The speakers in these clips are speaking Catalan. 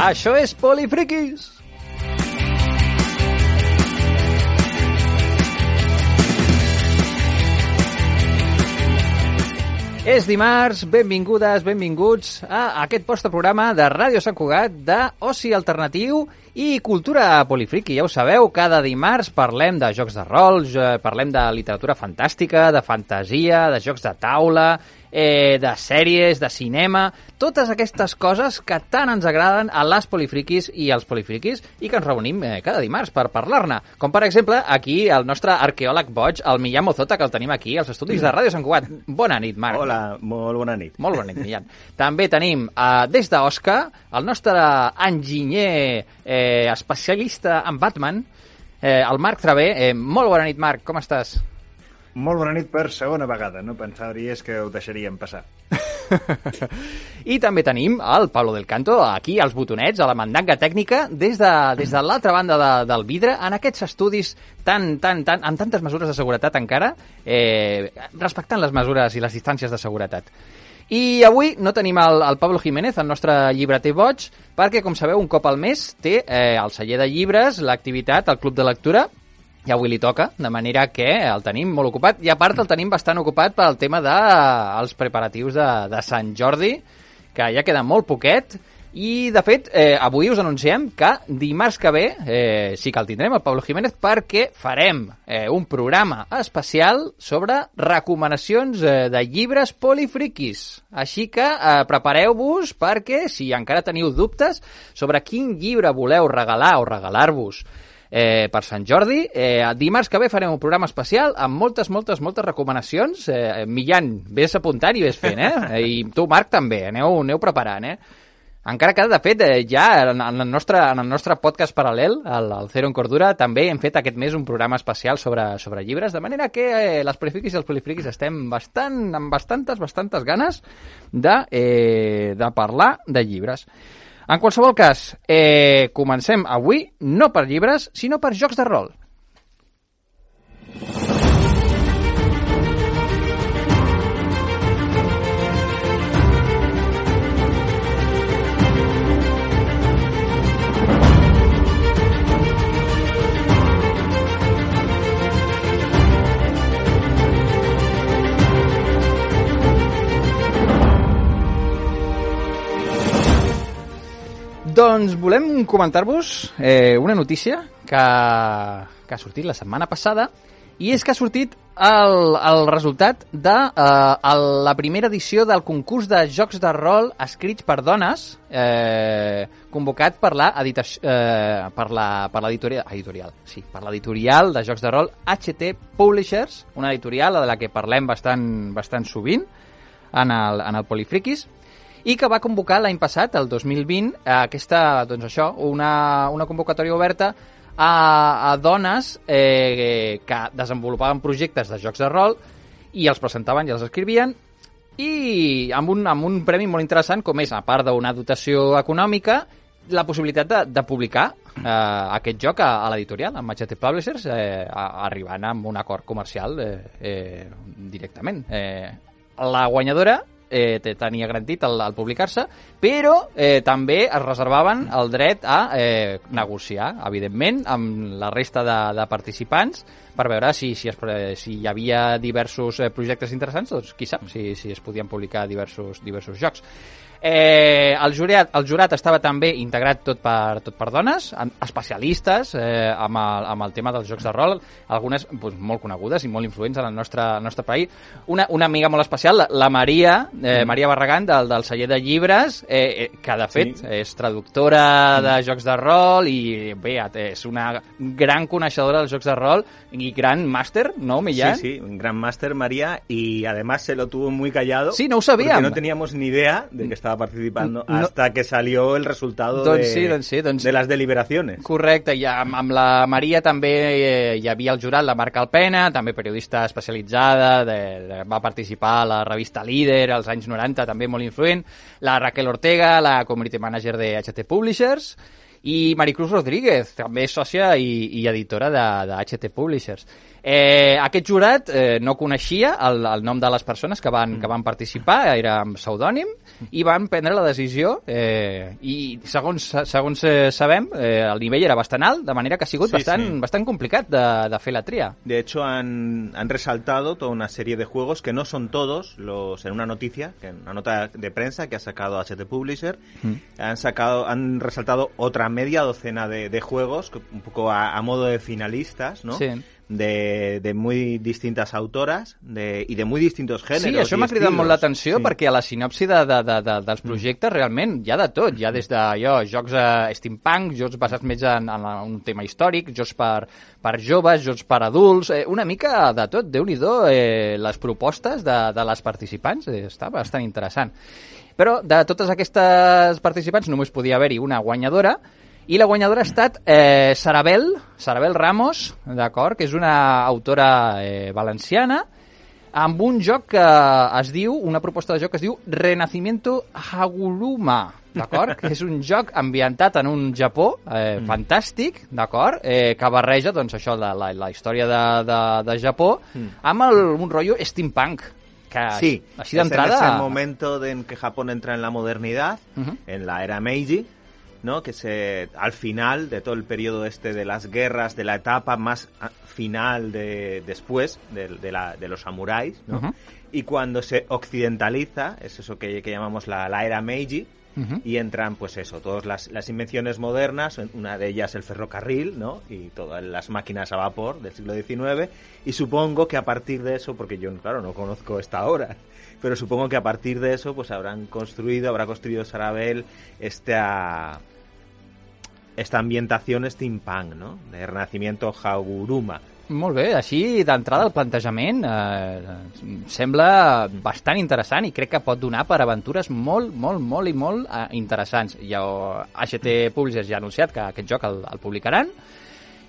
Això és Polifriquis! És dimarts, benvingudes, benvinguts a aquest post programa de Ràdio Sant Cugat d'oci alternatiu i cultura polifriqui. Ja ho sabeu, cada dimarts parlem de jocs de rols, eh, parlem de literatura fantàstica, de fantasia, de jocs de taula, eh, de sèries, de cinema, totes aquestes coses que tant ens agraden a les polifriquis i als polifriquis i que ens reunim eh, cada dimarts per parlar-ne. Com, per exemple, aquí el nostre arqueòleg boig, el Millán Mozota, que el tenim aquí als estudis de Ràdio Sant Cugat. Bona nit, Marc. Hola, molt bona nit. Molt bona nit, Millán. També tenim, eh, des d'Osca, el nostre enginyer eh, especialista en Batman, eh, el Marc Travé. Eh, molt bona nit, Marc, com estàs? Molt bona nit per segona vegada. No pensaries que ho deixaríem passar. I també tenim el Pablo del Canto, aquí als botonets, a la mandanga tècnica, des de, des de l'altra banda de, del vidre, en aquests estudis tan, tan, tan, amb tantes mesures de seguretat encara, eh, respectant les mesures i les distàncies de seguretat. I avui no tenim el, el Pablo Jiménez, el nostre llibreter boig, perquè, com sabeu, un cop al mes té eh, el celler de llibres, l'activitat, el club de lectura, i avui li toca, de manera que el tenim molt ocupat, i a part el tenim bastant ocupat pel tema dels de, preparatius de, de Sant Jordi, que ja queda molt poquet, i, de fet, eh, avui us anunciem que dimarts que ve eh, sí que el tindrem, el Pablo Jiménez, perquè farem eh, un programa especial sobre recomanacions eh, de llibres polifriquis. Així que eh, prepareu-vos perquè, si encara teniu dubtes sobre quin llibre voleu regalar o regalar-vos eh, per Sant Jordi. Eh, dimarts que ve farem un programa especial amb moltes, moltes, moltes recomanacions. Eh, Millan, vés apuntant i vés fent, eh? I tu, Marc, també. Aneu, aneu preparant, eh? Encara que, de fet, eh, ja en, el nostre, en el nostre podcast paral·lel, el, el Zero en Cordura, també hem fet aquest mes un programa especial sobre, sobre llibres, de manera que eh, les polifriquis i els polifriquis estem bastant, amb bastantes, bastantes ganes de, eh, de parlar de llibres. En qualsevol cas, eh, comencem avui no per llibres, sinó per jocs de rol. Doncs volem comentar-vos eh, una notícia que, que ha sortit la setmana passada i és que ha sortit el, el resultat de eh, la primera edició del concurs de jocs de rol escrits per dones eh, convocat per la eh, per la per l'editorial editorial, sí, per l'editorial de jocs de rol HT Publishers, una editorial de la que parlem bastant bastant sovint en el, en el Polifriquis i que va convocar l'any passat, el 2020, aquesta, doncs això, una, una convocatòria oberta a, a dones eh, que desenvolupaven projectes de jocs de rol i els presentaven i els escrivien i amb un, amb un premi molt interessant com és, a part d'una dotació econòmica, la possibilitat de, de publicar eh, aquest joc a, a l'editorial, amb Machete Publishers, eh, arribant amb un acord comercial eh, eh, directament. Eh, la guanyadora eh, tenia garantit el, el publicar-se, però eh, també es reservaven el dret a eh, negociar, evidentment, amb la resta de, de participants per veure si, si, es, si hi havia diversos eh, projectes interessants, doncs qui sap si, si es podien publicar diversos, diversos jocs. Eh, el, jurat, el jurat estava també integrat tot per, tot per dones, especialistes eh, amb, el, amb el tema dels jocs de rol, algunes doncs, molt conegudes i molt influents en el nostre, el nostre país. Una, una amiga molt especial, la, la Maria, eh, mm. Maria Barragán, del, del celler de llibres, eh, eh, que de fet sí. és traductora mm. de jocs de rol i bé, és una gran coneixedora dels jocs de rol i gran màster, ¿no, Millán? Sí, sí, un gran màster, Maria, y además se lo tuvo muy callado. Sí, no ho sabíem. Porque no teníamos ni idea de que estava estaba participando no, hasta que salió el resultado doncs de, sí, doncs sí, doncs de les deliberacions. Correcte, i amb, amb la Maria també eh, hi havia el jurat, la Marca Alpena, també periodista especialitzada, de, de, va participar a la revista Líder als anys 90, també molt influent, la Raquel Ortega, la community manager de HT Publishers, i Maricruz Rodríguez, també sòcia i, i editora de, de HT Publishers. Eh, aquest jurat eh, no coneixia el, el nom de les persones que van, que van participar, era amb pseudònim, i van prendre la decisió, eh, i segons, segons eh, sabem, eh, el nivell era bastant alt, de manera que ha sigut Sí, bastant, sí. bastant complicat de, de fer la tria. De hecho, han, han resaltado toda una serie de juegos que no son todos los en una noticia, que en una nota de prensa que ha sacado HT Publisher, han sacado, han resaltado otra media docena de, de juegos, un poco a, a modo de finalistas, ¿no? Sí. De, de muy distintas autoras de, y de muy distintos géneros. Sí, això m'ha cridat molt l'atenció Sí. perquè a la sinopsi de, de, de, de, dels projectes realment hi ha de tot, hi ha des de jo, jocs eh, steampunk, jocs basats més en, en un tema històric, jocs per, per joves, jocs per adults, eh, una mica de tot, déu nhi eh, les propostes de, de les participants, eh, està bastant interessant. Però de totes aquestes participants només podia haver-hi una guanyadora, i la guanyadora ha estat eh, Sarabel, Sarabel Ramos, d'acord, que és una autora eh, valenciana, amb un joc que es diu, una proposta de joc que es diu Renacimiento Haguruma, d'acord? que és un joc ambientat en un Japó eh, fantàstic, d'acord? Eh, que barreja, doncs, això, la, la, la història de, de, de Japó amb el, un rotllo steampunk. Que Sí, així es en d'entrada... ese momento de en que Japón entra en la modernidad, Ujú. en la era Meiji, ¿no? Que se al final de todo el periodo este de las guerras, de la etapa más final de después de, de la, de los samuráis, ¿no? Y cuando se occidentaliza, es eso que, que llamamos la, la era Meiji, y entran, pues eso, todas las, las invenciones modernas, una de ellas el ferrocarril, ¿no? Y todas las máquinas a vapor del siglo XIX. Y supongo que a partir de eso, porque yo, claro, no conozco esta obra, pero supongo que a partir de eso, pues habrán construido, habrá construido Sarabel esta, esta ambientación steampunk, ¿no? De renacimiento Haguruma. Molt bé, així d'entrada el plantejament eh, sembla bastant interessant i crec que pot donar per aventures molt, molt, molt i molt eh, interessants. Ja, HT Publishers ja ha anunciat que aquest joc el, el publicaran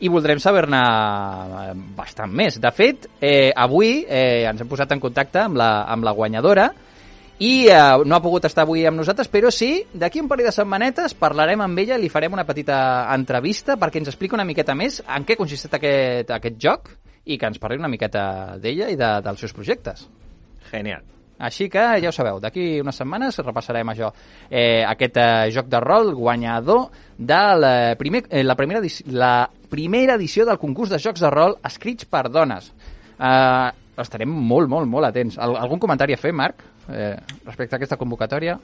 i voldrem saber-ne eh, bastant més. De fet, eh, avui eh, ens hem posat en contacte amb la, amb la guanyadora i eh, no ha pogut estar avui amb nosaltres, però sí, d'aquí un parell de setmanetes parlarem amb ella i li farem una petita entrevista perquè ens expliqui una miqueta més en què consisteix aquest, aquest joc i que ens parli una miqueta d'ella i de, dels seus projectes. Genial. Així que ja ho sabeu, d'aquí unes setmanes repassarem això. Eh, aquest eh, joc de rol guanyador de la, primer, eh, la, primera edició, la primera edició del concurs de jocs de rol escrits per dones. Eh, estarem molt, molt, molt atents. Al, algun comentari a fer, Marc, eh, respecte a aquesta convocatòria?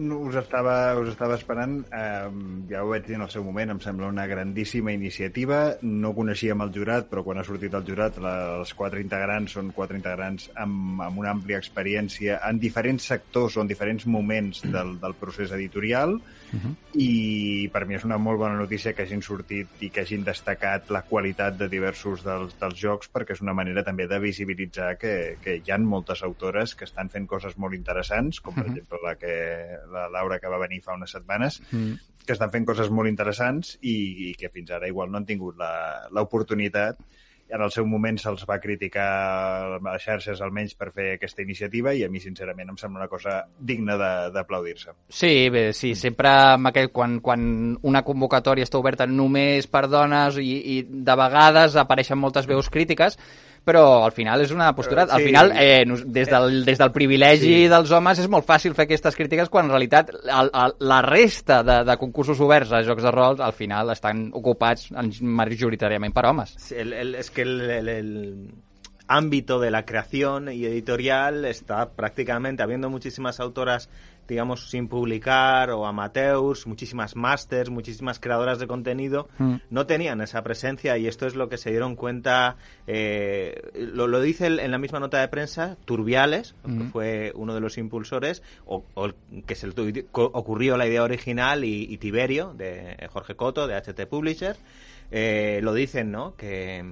No, us estava, us estava esperant, eh, ja ho vaig dir en el seu moment, em sembla una grandíssima iniciativa. No coneixíem el jurat, però quan ha sortit el jurat, la, els quatre integrants són quatre integrants amb, amb una àmplia experiència en diferents sectors o en diferents moments del, del procés editorial uh -huh. i per mi és una molt bona notícia que hagin sortit i que hagin destacat la qualitat de diversos dels, dels jocs perquè és una manera també de visibilitzar que, que hi ha moltes autores que estan fent coses molt interessants, com per uh -huh. exemple la que la Laura que va venir fa unes setmanes, mm. que estan fent coses molt interessants i, i que fins ara igual no han tingut la- l'oportunitat en el seu moment se'ls va criticar a les xarxes almenys per fer aquesta iniciativa i a mi sincerament em sembla una cosa digna de- d'aplaudir-se. Sí, bé, sí, sempre amb aquell, quan, quan una convocatòria està oberta només per dones i, i de vegades apareixen moltes veus crítiques, però al final és una postura... Al Sí. final, eh, des, del, des del privilegi Sí. dels homes és molt fàcil fer aquestes crítiques quan en realitat el, el, la resta de, de concursos oberts a jocs de rol al final estan ocupats en- majoritàriament per homes. Sí, el- el- es que el, el- el ámbito de la creación y editorial está prácticamente habiendo muchísimas autoras digamos sin publicar o amateurs muchísimas masters muchísimas creadoras de contenido Mm. no tenían esa presencia y esto es lo que se dieron cuenta eh, lo, lo dice el- en la misma nota de prensa Turbiales que Mm. fue uno de los impulsores o, o que se le ocurrió la idea original y, y Tiberio de Jorge Coto de HT Publisher eh, lo dicen, ¿no? Que,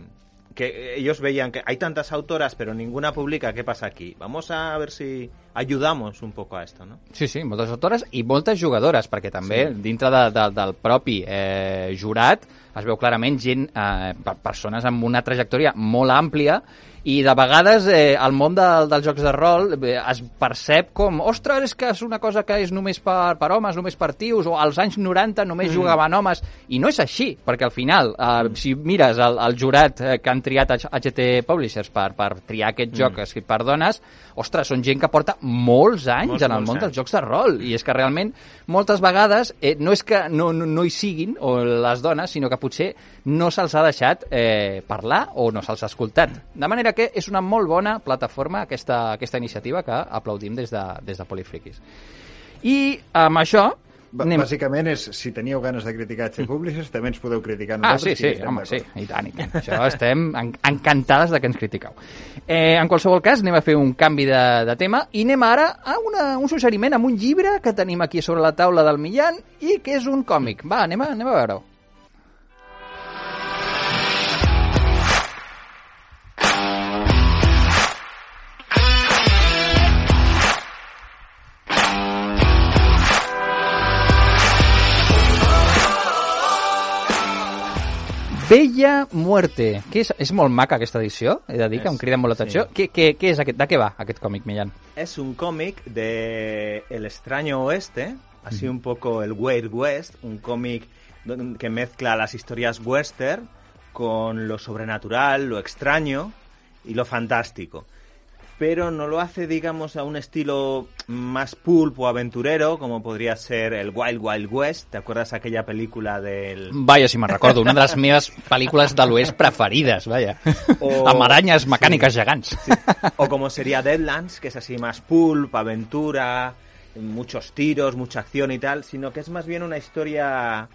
que ellos veían que hay tantas autoras, pero ninguna publica. ¿Qué pasa aquí? Vamos a ver si ayudamos un poco a esto, ¿no? Sí, sí, moltes autores i moltes jugadores, perquè també sí. dintre de, de, del propi eh, jurat es veu clarament gent, eh, per- persones amb una trajectòria molt àmplia i de vegades eh, el món de, dels jocs de rol eh, es percep com, ostres, és que és una cosa que és només per, per homes, només per tios, o als anys 90 només mm. jugaven homes, i no és així, perquè al final, eh, si mires el, el jurat eh, que han triat HT Publishers per, per triar aquest joc mm. escrit per dones, ostres, són gent que porta molts anys molts, en el món anys. dels jocs de rol, i és que realment moltes vegades eh, no és que no, no, no hi siguin o les dones, sinó que potser no se'ls ha deixat eh, parlar o no se'ls ha escoltat. De manera que és una molt bona plataforma aquesta, aquesta iniciativa que aplaudim des de, des de Polifriquis. I amb això Anem... Bàsicament és, si teníeu ganes de criticar HT Publishers, també ens podeu criticar nosaltres. Ah, sí, sí, home, sí, i tant, i tant. Això estem en encantades de que ens critiqueu. Eh, en qualsevol cas, anem a fer un canvi de, de tema i anem ara a una, un suggeriment amb un llibre que tenim aquí sobre la taula del Millan i que és un còmic. Va, anem a, anem a veure-ho. Bella Muerte. Que és, és molt maca aquesta edició, he de dir, que em crida molt l'atenció. Sí. Què, què, què és aquest, de què va aquest còmic, Millán? Es un cómic de El extraño oeste, así mm. un poco el Wild West, un cómic que mezcla las historias western con lo sobrenatural, lo extraño y lo fantástico pero no lo hace, digamos, a un estilo más pulp o aventurero, como podría ser el Wild Wild West. ¿Te acuerdas aquella película del...? Vaya, si me recuerdo, una de las mías películas de l'Oest preferidas, vaya. O... Sí, gegants. Sí. O como sería Deadlands, que es así más pulp, aventura, muchos tiros, mucha acción y tal, sino que es más bien una historia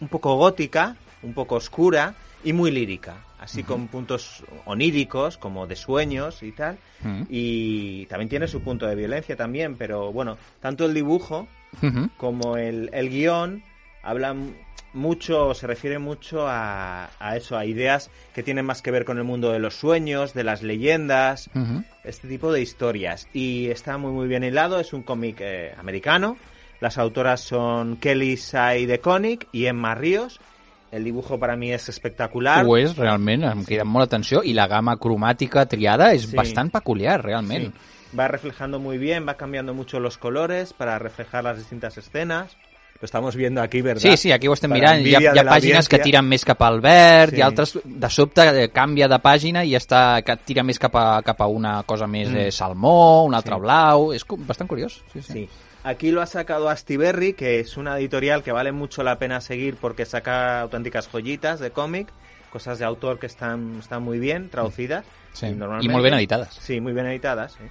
un poco gótica, un poco oscura y muy lírica así con puntos oníricos, como de sueños y tal. Y también tiene su punto de violencia también, pero bueno, tanto el dibujo como el, el guion hablan mucho, se refiere mucho a, a, eso, a ideas que tienen más que ver con el mundo de los sueños, de las leyendas, este tipo de historias. Y está muy muy bien hilado, es un cómic eh, americano. Las autoras son Kelly Sai de Koenig y Emma Ríos. El dibujo para mí és espectacular. Ho és, realment, em queda molt atenció. I la gamma cromàtica triada és sí. bastant peculiar, realment. Sí. Va reflejando muy bien, va cambiando mucho los colores para reflejar las distintas escenas. Lo estamos viendo aquí, ¿verdad? Sí, sí, aquí ho estem mirant. Hi ha, hi ha pàgines que tiren més cap al verd sí. i altres, de sobte, eh, canvia de pàgina i està, que tira més cap a, cap a una cosa més mm. eh, salmó, un altre sí. blau... És bastant curiós. Sí, sí. sí. Aquí lo ha sacado Astiberri, que es una editorial que vale mucho la pena seguir porque saca auténticas joyitas de cómic, cosas de autor que están, están muy bien traducidas. Sí. Y, y muy bien editadas. Sí, muy bien editadas. Sí.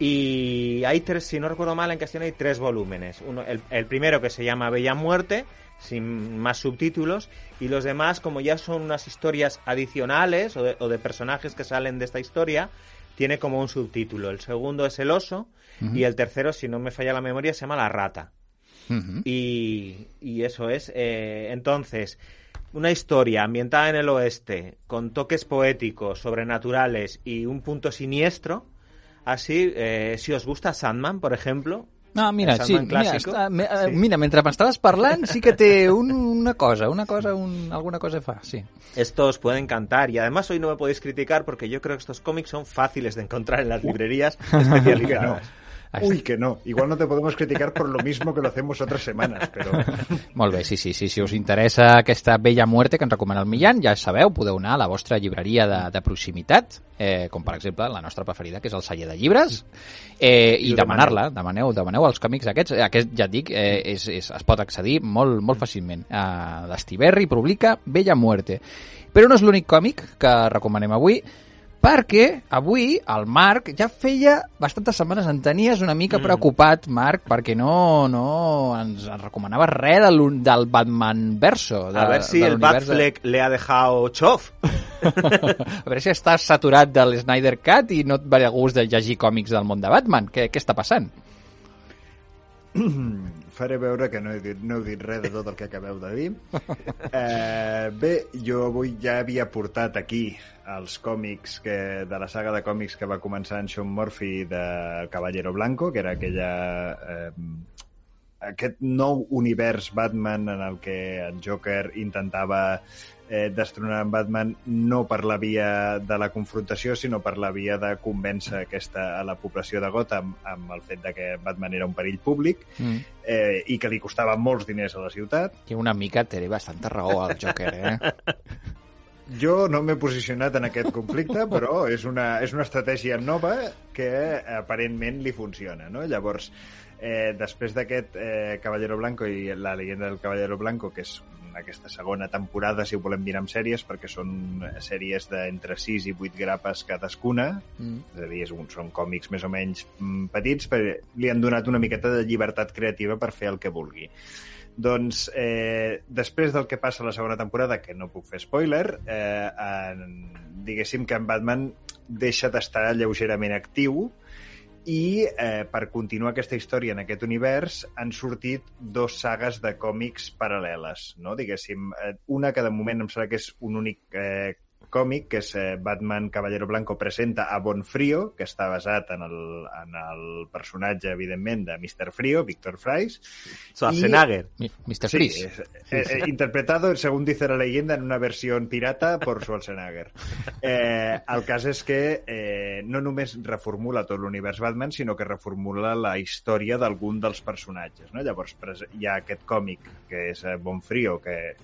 Y hay tres, si no recuerdo mal, en castellano hay tres volúmenes. Uno, el, el, primero que se llama Bella Muerte, sin más subtítulos, y los demás, como ya son unas historias adicionales o de, o de personajes que salen de esta historia, tiene como un subtítulo. El segundo es El oso, y el tercero, si no me falla la memoria, se llama La Rata. y, y, eso es. Eh, entonces, una historia ambientada en el oeste, con toques poéticos, sobrenaturales y un punto siniestro. Así, eh, si os gusta Sandman, por ejemplo, Ah, mira, sí, mira, està, me, eh, sí. mira, mentre m'estaves parlant sí que té un, una cosa, una cosa, un, alguna cosa fa, sí. Esto os puede encantar y además hoy no me podéis criticar porque yo creo que estos cómics son fáciles de encontrar en las librerías especializadas. Uy, que no. Igual no te podemos criticar por lo mismo que lo hacemos otras semanas, però... Molt bé, sí, sí, sí. Si us interessa aquesta Bella Muerte que ens recomana el Millán, ja sabeu, podeu anar a la vostra llibreria de, de proximitat, eh, com per exemple la nostra preferida, que és el celler de llibres, eh, i demanar-la, demaneu, demaneu els còmics aquests. Aquest, ja et dic, eh, és, és, es pot accedir molt, molt fàcilment. Eh, L'Estiberri publica Bella Muerte. Però no és l'únic còmic que recomanem avui, perquè avui el Marc ja feia bastantes setmanes en tenies una mica mm. preocupat, Marc, perquè no, no ens, ens recomanava res del, del Batman verso. De, a veure si el Batfleck de... le ha dejado chof. a veure si estàs saturat del Snyder Cut i no et va de gust de llegir còmics del món de Batman. Què, què està passant? faré veure que no he dit, no he dit res de tot el que acabeu de dir. Eh, bé, jo avui ja havia portat aquí els còmics que, de la saga de còmics que va començar en Sean Murphy de Caballero Blanco, que era aquella... Eh, aquest nou univers Batman en el que el Joker intentava eh, destronar en Batman no per la via de la confrontació, sinó per la via de convèncer aquesta, a la població de Gotham amb el fet de que Batman era un perill públic Mm. eh, i que li costava molts diners a la ciutat. Que una mica té bastanta raó al Joker, eh? Jo no m'he posicionat en aquest conflicte, però és una, és una estratègia nova que aparentment li funciona, no? Llavors, eh, després d'aquest eh, Caballero Blanco i la leyenda del Caballero Blanco, que és aquesta segona temporada, si ho volem mirar amb sèries, perquè són sèries d'entre 6 i 8 grapes cadascuna, Mm. és a dir, és un, són còmics més o menys mm, petits, però li han donat una miqueta de llibertat creativa per fer el que vulgui. Doncs, eh, després del que passa a la segona temporada, que no puc fer spoiler, eh, en, diguéssim que en Batman deixa d'estar lleugerament actiu i eh, per continuar aquesta història en aquest univers han sortit dos sagues de còmics paral·leles, no? diguéssim. Eh, una que de moment em sembla que és un únic eh, còmic, que és eh, Batman Caballero Blanco presenta a Bonfrio, que està basat en el, en el personatge, evidentment, de Mr. Frío, Víctor Fries. Schwarzenegger. Mi- Mr. Sí, Freeze. es- eh, eh, interpretado, según dice la leyenda, en una versión pirata por Schwarzenegger. Eh, el cas és que eh, no només reformula tot l'univers Batman, sinó que reformula la història d'algun dels personatges. No? Llavors hi ha aquest còmic, que és Bonfrio, que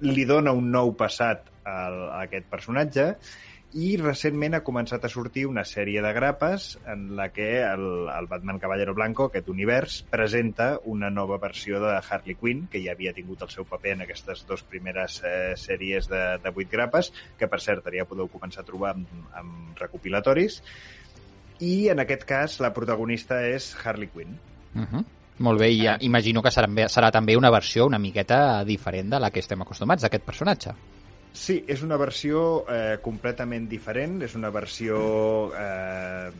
li dona un nou passat al, a aquest personatge i recentment ha començat a sortir una sèrie de grapes en la que el, el Batman Caballero Blanco, aquest univers, presenta una nova versió de Harley Quinn, que ja havia tingut el seu paper en aquestes dues primeres eh, sèries de, de vuit grapes, que per cert ja podeu començar a trobar amb, amb recopilatoris, i en aquest cas la protagonista és Harley Quinn. Uh -huh. Molt bé, i ja, imagino que serà, serà també una versió una miqueta diferent de la que estem acostumats, d'aquest personatge. Sí, és una versió eh, completament diferent, és una versió, eh,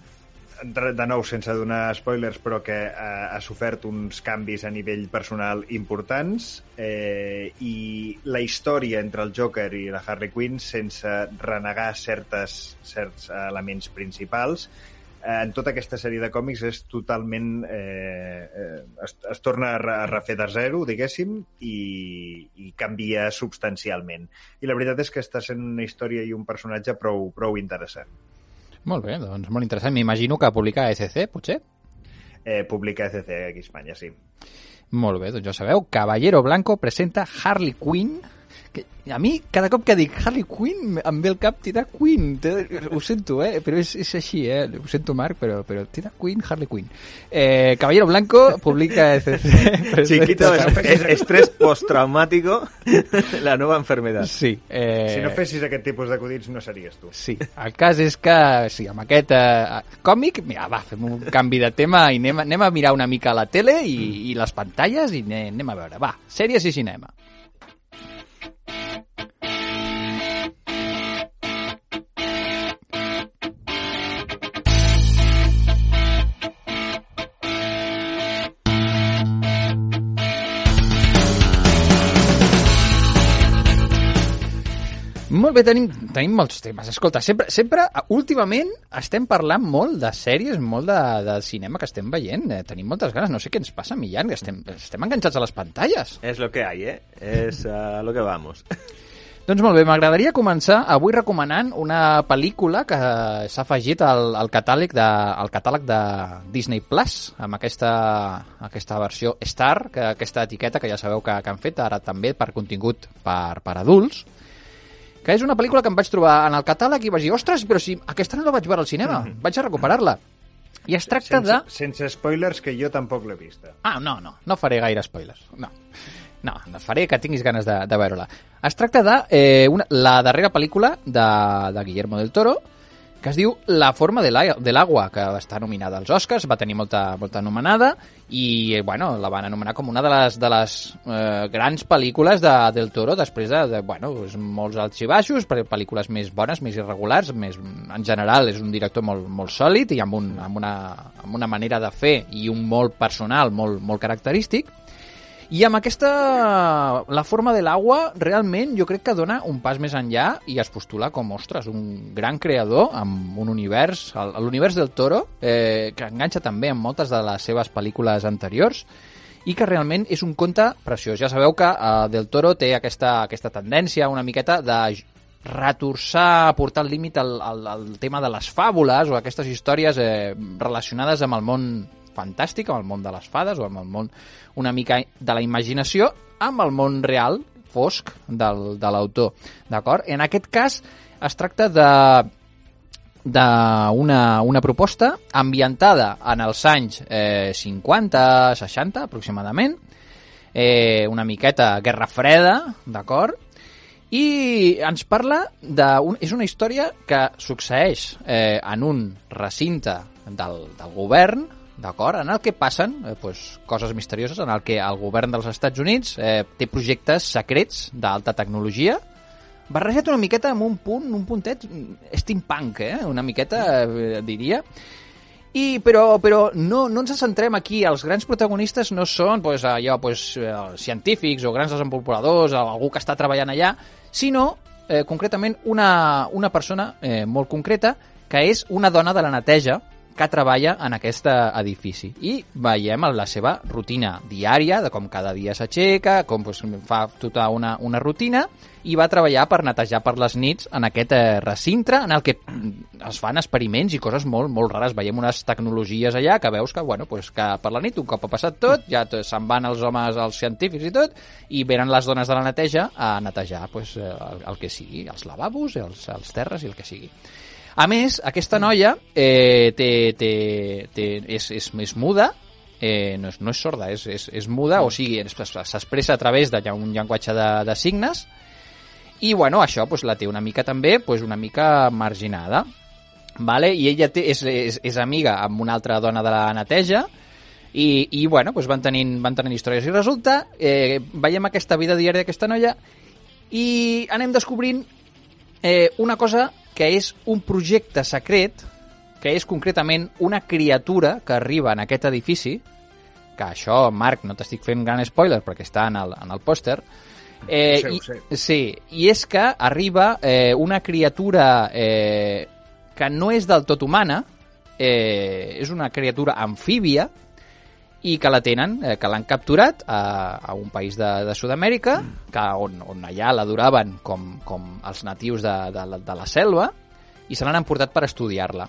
de nou, sense donar spoilers, però que eh, ha sofert uns canvis a nivell personal importants eh, i la història entre el Joker i la Harley Quinn, sense renegar certes, certs elements principals, eh, en tota aquesta sèrie de còmics és totalment... Eh, eh, es, es torna a, re- a refer de zero, diguéssim, i, i canvia substancialment. I la veritat és que està sent una història i un personatge prou, prou interessant. Molt bé, doncs molt interessant. M'imagino que publica ECC, potser? Eh, publica ECC aquí a Espanya, sí. Molt bé, doncs ja sabeu, Caballero Blanco presenta Harley Quinn que a mi, cada cop que dic Harley Quinn, em ve el cap Tita Quinn. Ho sento, eh? Però és, és així, eh? Ho sento, Marc, però, però Tita Quinn, Harley Quinn. Eh, Caballero Blanco publica Chiquito, es- Harley- es- estrés postraumático, la nueva enfermedad. Sí. Eh, Si no fessis aquest tipus d'acudits no series tu. Sí, el cas és que sí, amb aquest eh, còmic, mira, va, fem un canvi de tema i anem, anem a mirar una mica la tele i, i les pantalles i anem, anem a veure. Va, sèries i cinema. Bé, tenim, tenim molts temes. Escolta, sempre, sempre, últimament, estem parlant molt de sèries, molt de, de cinema que estem veient. Eh, tenim moltes ganes. No sé què ens passa, Millán, que estem, estem enganxats a les pantalles. Es lo que hay, ¿eh? Es a lo que vamos. Doncs molt bé, m'agradaria començar avui recomanant una pel·lícula que s'ha afegit al, al, catàleg de, al catàleg de Disney Plus, amb aquesta, aquesta versió Star, que aquesta etiqueta que ja sabeu que, que han fet ara també per contingut per, per adults, que és una pel·lícula que em vaig trobar en el catàleg i vaig dir, ostres, però si aquesta no la vaig veure al cinema, vaig a recuperar-la. I es tracta Sense, de... sense spoilers, que jo tampoc l'he vista. Ah, no, no, no faré gaire spoilers. No. No, no faré que tinguis ganes de, de veure-la. Es tracta de eh, una, la darrera pel·lícula de, de Guillermo del Toro, que es diu La forma de l'agua, que està nominada als Oscars, va tenir molta, molta anomenada, i eh, bueno, la van anomenar com una de les, de les eh, grans pel·lícules de, del Toro, després de, de bueno, molts alts i baixos, per pel·lícules més bones, més irregulars, més, en general és un director molt, molt sòlid i amb, un, amb, una, amb una manera de fer i un molt personal, molt, molt característic, i amb aquesta... La forma de l'aigua, realment, jo crec que dona un pas més enllà i es postula com, ostres, un gran creador amb un univers, l'univers del Toro, eh, que enganxa també amb moltes de les seves pel·lícules anteriors, i que realment és un conte preciós. Ja sabeu que eh, Del Toro té aquesta, aquesta tendència una miqueta de retorçar, portar al límit el, el, el tema de les fàbules o aquestes històries eh, relacionades amb el món fantàstic, amb el món de les fades o amb el món una mica de la imaginació, amb el món real, fosc, del, de l'autor. D'acord? En aquest cas es tracta de d'una una proposta ambientada en els anys eh, 50-60 aproximadament, eh, una miqueta Guerra Freda, d'acord? I ens parla de... Un, és una història que succeeix eh, en un recinte del, del govern, d'acord? En el que passen eh, pues, coses misterioses, en el que el govern dels Estats Units eh, té projectes secrets d'alta tecnologia, barrejat una miqueta amb un punt, un puntet steampunk, eh? una miqueta, eh, diria. I, però però no, no ens centrem aquí, els grans protagonistes no són pues, allò, pues, eh, científics o grans desenvolupadors, algú que està treballant allà, sinó eh, concretament una, una persona eh, molt concreta que és una dona de la neteja que treballa en aquest edifici. I veiem la seva rutina diària, de com cada dia s'aixeca, com pues, fa tota una, una rutina, i va treballar per netejar per les nits en aquest eh, recinte en el que es fan experiments i coses molt, molt rares. Veiem unes tecnologies allà que veus que, bueno, pues, que per la nit, un cop ha passat tot, ja se'n van els homes, els científics i tot, i venen les dones de la neteja a netejar pues, eh, el, el que sigui, els lavabos, els, els terres i el que sigui. A més, aquesta noia eh, té, té, té, és, és, és muda, eh, no, és, no és sorda, és, és, és muda, o sigui, s'expressa a través d'un llenguatge de, de signes, i bueno, això pues, la té una mica també, pues, una mica marginada. Vale? I ella té, és, és, és amiga amb una altra dona de la neteja, i, i bueno, pues van, tenint, van tenint històries. I resulta, eh, veiem aquesta vida diària d'aquesta noia i anem descobrint eh, una cosa que és un projecte secret, que és concretament una criatura que arriba en aquest edifici, que això, Marc, no t'estic fent gran spoiler perquè està en el, en el pòster, Eh, ho sé, i, ho sé. Sí, i és que arriba eh, una criatura eh, que no és del tot humana, eh, és una criatura amfíbia, i que la tenen, eh, que l'han capturat a, a un país de, de Sud-amèrica, que on, on allà l'adoraven com, com els natius de, de, la- de la selva, i se l'han emportat per estudiar-la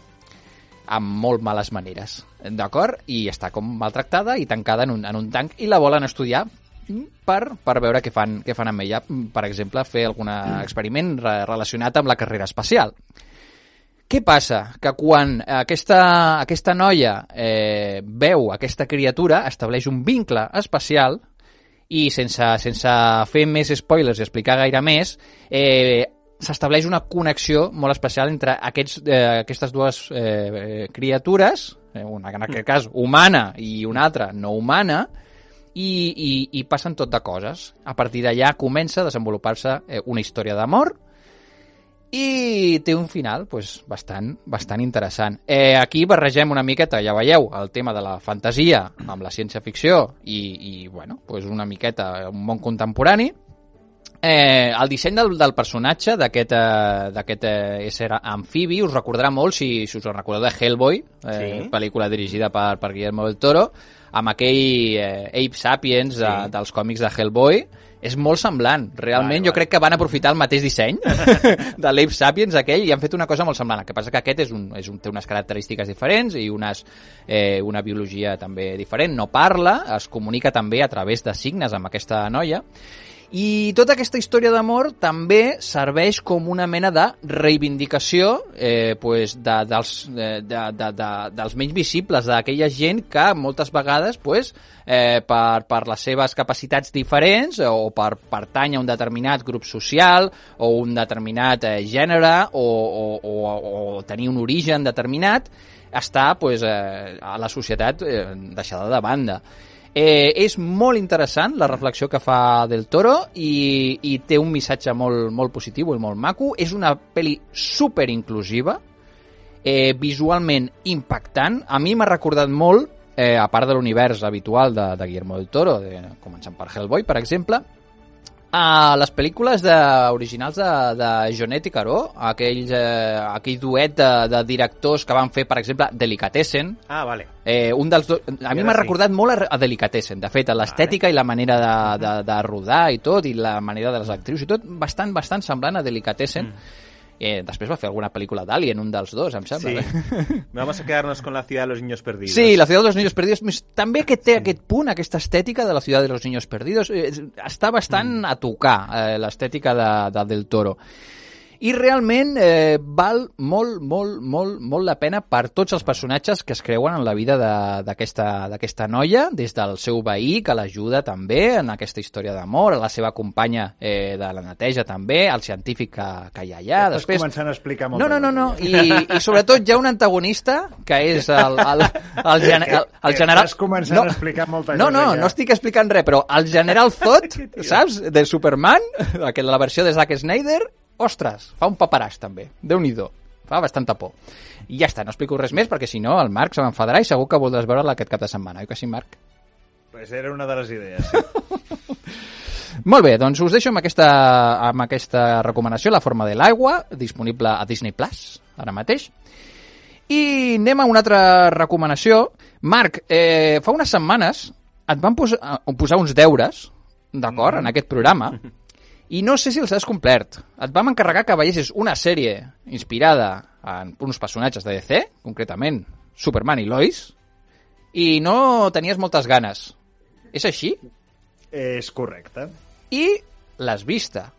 amb molt males maneres, d'acord? I està com maltractada i tancada en un, en un tanc i la volen estudiar mm, per, per veure què fan, què fan amb ella. Mm, Per exemple, fer algun experiment re relacionat amb la carrera espacial. Què passa? Que quan aquesta, aquesta noia eh, veu aquesta criatura, estableix un vincle especial i sense, sense fer més spoilers i explicar gaire més, eh, s'estableix una connexió molt especial entre aquests, eh, aquestes dues eh, criatures, eh, una en aquest cas humana i una altra no humana, i, i, i passen tot de coses. A partir d'allà comença a desenvolupar-se eh, una història d'amor i té un final pues, bastant, bastant interessant. Eh, aquí barregem una miqueta, ja veieu, el tema de la fantasia amb la ciència-ficció i, i bueno, pues una miqueta un món contemporani. Eh, el disseny del, del personatge d'aquest eh, eh, ésser amfibi us recordarà molt si, si us en recordeu de Hellboy, eh, Sí. pel·lícula dirigida per, per Guillermo del Toro, amb aquell eh, Ape Sapiens de, Sí. dels còmics de Hellboy, és molt semblant. Realment, Vale, jo crec que van aprofitar el mateix disseny de l'Ape Sapiens aquell i han fet una cosa molt semblant. El que passa que aquest és un, és un, té unes característiques diferents i unes, eh, una biologia també diferent. No parla, es comunica també a través de signes amb aquesta noia i tota aquesta història d'amor també serveix com una mena de reivindicació eh, pues de, dels, eh, de, de, de, dels menys visibles, d'aquella gent que moltes vegades pues, eh, per, per les seves capacitats diferents o per pertany a un determinat grup social o un determinat eh, gènere o, o, o, o tenir un origen determinat està pues, eh, a la societat eh, deixada de banda. Eh, és molt interessant la reflexió que fa del Toro i, i té un missatge molt, molt positiu i molt maco. És una pel·li super inclusiva, eh, visualment impactant. A mi m'ha recordat molt, eh, a part de l'univers habitual de, de Guillermo del Toro, de, començant per Hellboy, per exemple, a les pel·lícules de, originals de, de Jonet i Caró, aquells, eh, aquell duet de, de directors que van fer, per exemple, Delicatessen. Ah, vale. Eh, un dels do... A mi m'ha sí. recordat molt a, a Delicatessen, de fet, l'estètica i la manera de, de, de rodar i tot, i la manera de les actrius i tot, bastant, bastant semblant a Delicatessen. Mm. Eh, després va fer alguna pel·lícula d'Alien, un dels dos, em sembla. Sí. Vamos a quedarnos con la ciudad de los niños perdidos. Sí, la ciutat dels niños perdidos. També que té aquest punt, aquesta estètica de la ciutat de los niños perdidos, eh, està bastant a tocar eh, l'estètica de, de Del Toro. I realment eh, val molt, molt, molt, molt la pena per tots els personatges que es creuen en la vida de- d'aquesta noia, des del seu veí, que l'ajuda també en aquesta història d'amor, a la seva companya eh, de la neteja també, al científic que, que hi ha allà. Estàs Després, començant a explicar molt. no, no, no, no. I, i sobretot hi ha un antagonista que és el, el, el, gen, el, el Que general... estàs començant a explicar molta no, cosa no, ja. no estic explicant res, però el general Zod, saps? De Superman, la versió de Zack Snyder, ostres, fa un paperàs també. déu nhi Fa bastanta por. I ja està, no explico res més perquè si no el Marc se m'enfadarà i segur que voldràs veure-la aquest cap de setmana, oi que sí, Marc? Pues era una de les idees. Molt bé, doncs us deixo amb aquesta, amb aquesta recomanació, La forma de l'aigua, disponible a Disney Plus, ara mateix. I anem a una altra recomanació. Marc, eh, fa unes setmanes et van posar, posar uns deures, d'acord, en aquest programa, i no sé si els has complert. Et vam encarregar que veiessis una sèrie inspirada en uns personatges de DC, concretament Superman i Lois, i no tenies moltes ganes. És així? És correcte. I l'has vista.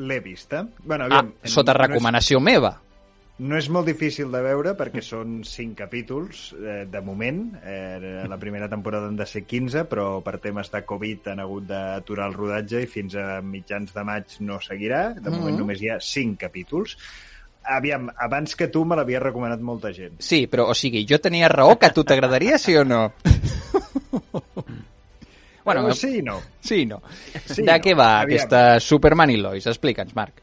L'he vista. Bueno, Ah, aviam, sota no és- recomanació meva. No és molt difícil de veure perquè són 5 capítols eh, de moment. Eh, la primera temporada han de ser 15, però per temes de Covid han hagut d'aturar el rodatge i fins a mitjans de maig no seguirà. De moment Mhm. només hi ha 5 capítols. Aviam, abans que tu me l'havia recomanat molta gent. Sí, però, o sigui, jo tenia raó que a tu t'agradaria, sí o no? bueno, sí i no. sí i no. Sí, de no. què va Aviam. aquesta Superman i Lois? Explica'ns, Marc.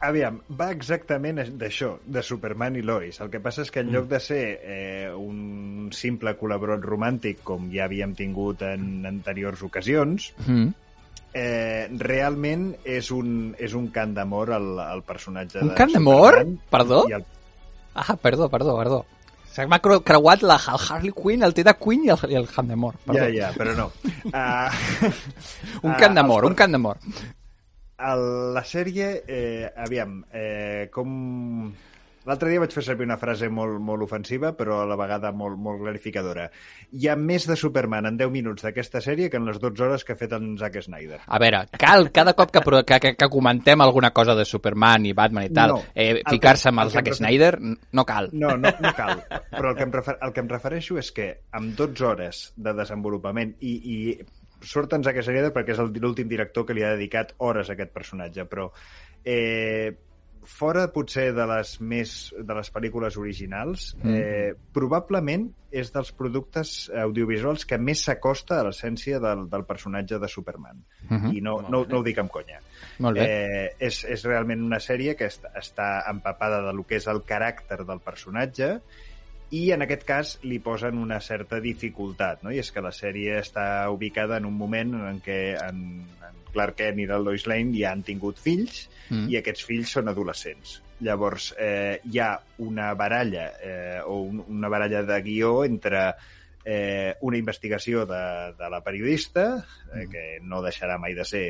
Aviam, va exactament d'això, de Superman i Lois. El que passa és que en lloc de ser eh, un simple col·laborat romàntic, com ja havíem tingut en anteriors ocasions, Mm. eh, realment és un, és un cant d'amor al, al personatge Un de cant d'amor? Perdó? El, Ah, perdó, perdó, perdó. Se m'ha creu- creuat la, el Harley Quinn, el T de Quinn i el, i el. Perdó. ja, ja, però no. Uh, Un cant d'amor, un cant d'amor. El, la sèrie, eh, aviam, eh, com... L'altre dia vaig fer servir una frase molt, molt ofensiva, però a la vegada molt, molt clarificadora. Hi ha més de Superman en 10 minuts d'aquesta sèrie que en les 12 hores que ha fet en Zack Snyder. A veure, cal cada cop que, que, que, que comentem alguna cosa de Superman i Batman i tal, No. eh, ficar-se amb el el Zack refer- Snyder, no cal. No, no, no cal. Però el que, em refer, el que em refereixo és que amb 12 hores de desenvolupament i, i surt en Zack Snyder perquè és el- l'últim director que li ha dedicat hores a aquest personatge, però eh, fora potser de les més de les pel·lícules originals, Mm. eh, probablement és dels productes audiovisuals que més s'acosta a l'essència del, del personatge de Superman. Mhm. I no, no, no ho dic amb conya. Molt bé. Eh, és, és realment una sèrie que està, està empapada de lo que és el caràcter del personatge i en aquest cas li posen una certa dificultat, no? i és que la sèrie està ubicada en un moment en què en, en Clark Kent i la Lois Lane ja han tingut fills Mm. i aquests fills són adolescents. Llavors, eh, hi ha una baralla eh, o un, una baralla de guió entre eh, una investigació de, de la periodista, eh, que no deixarà mai de ser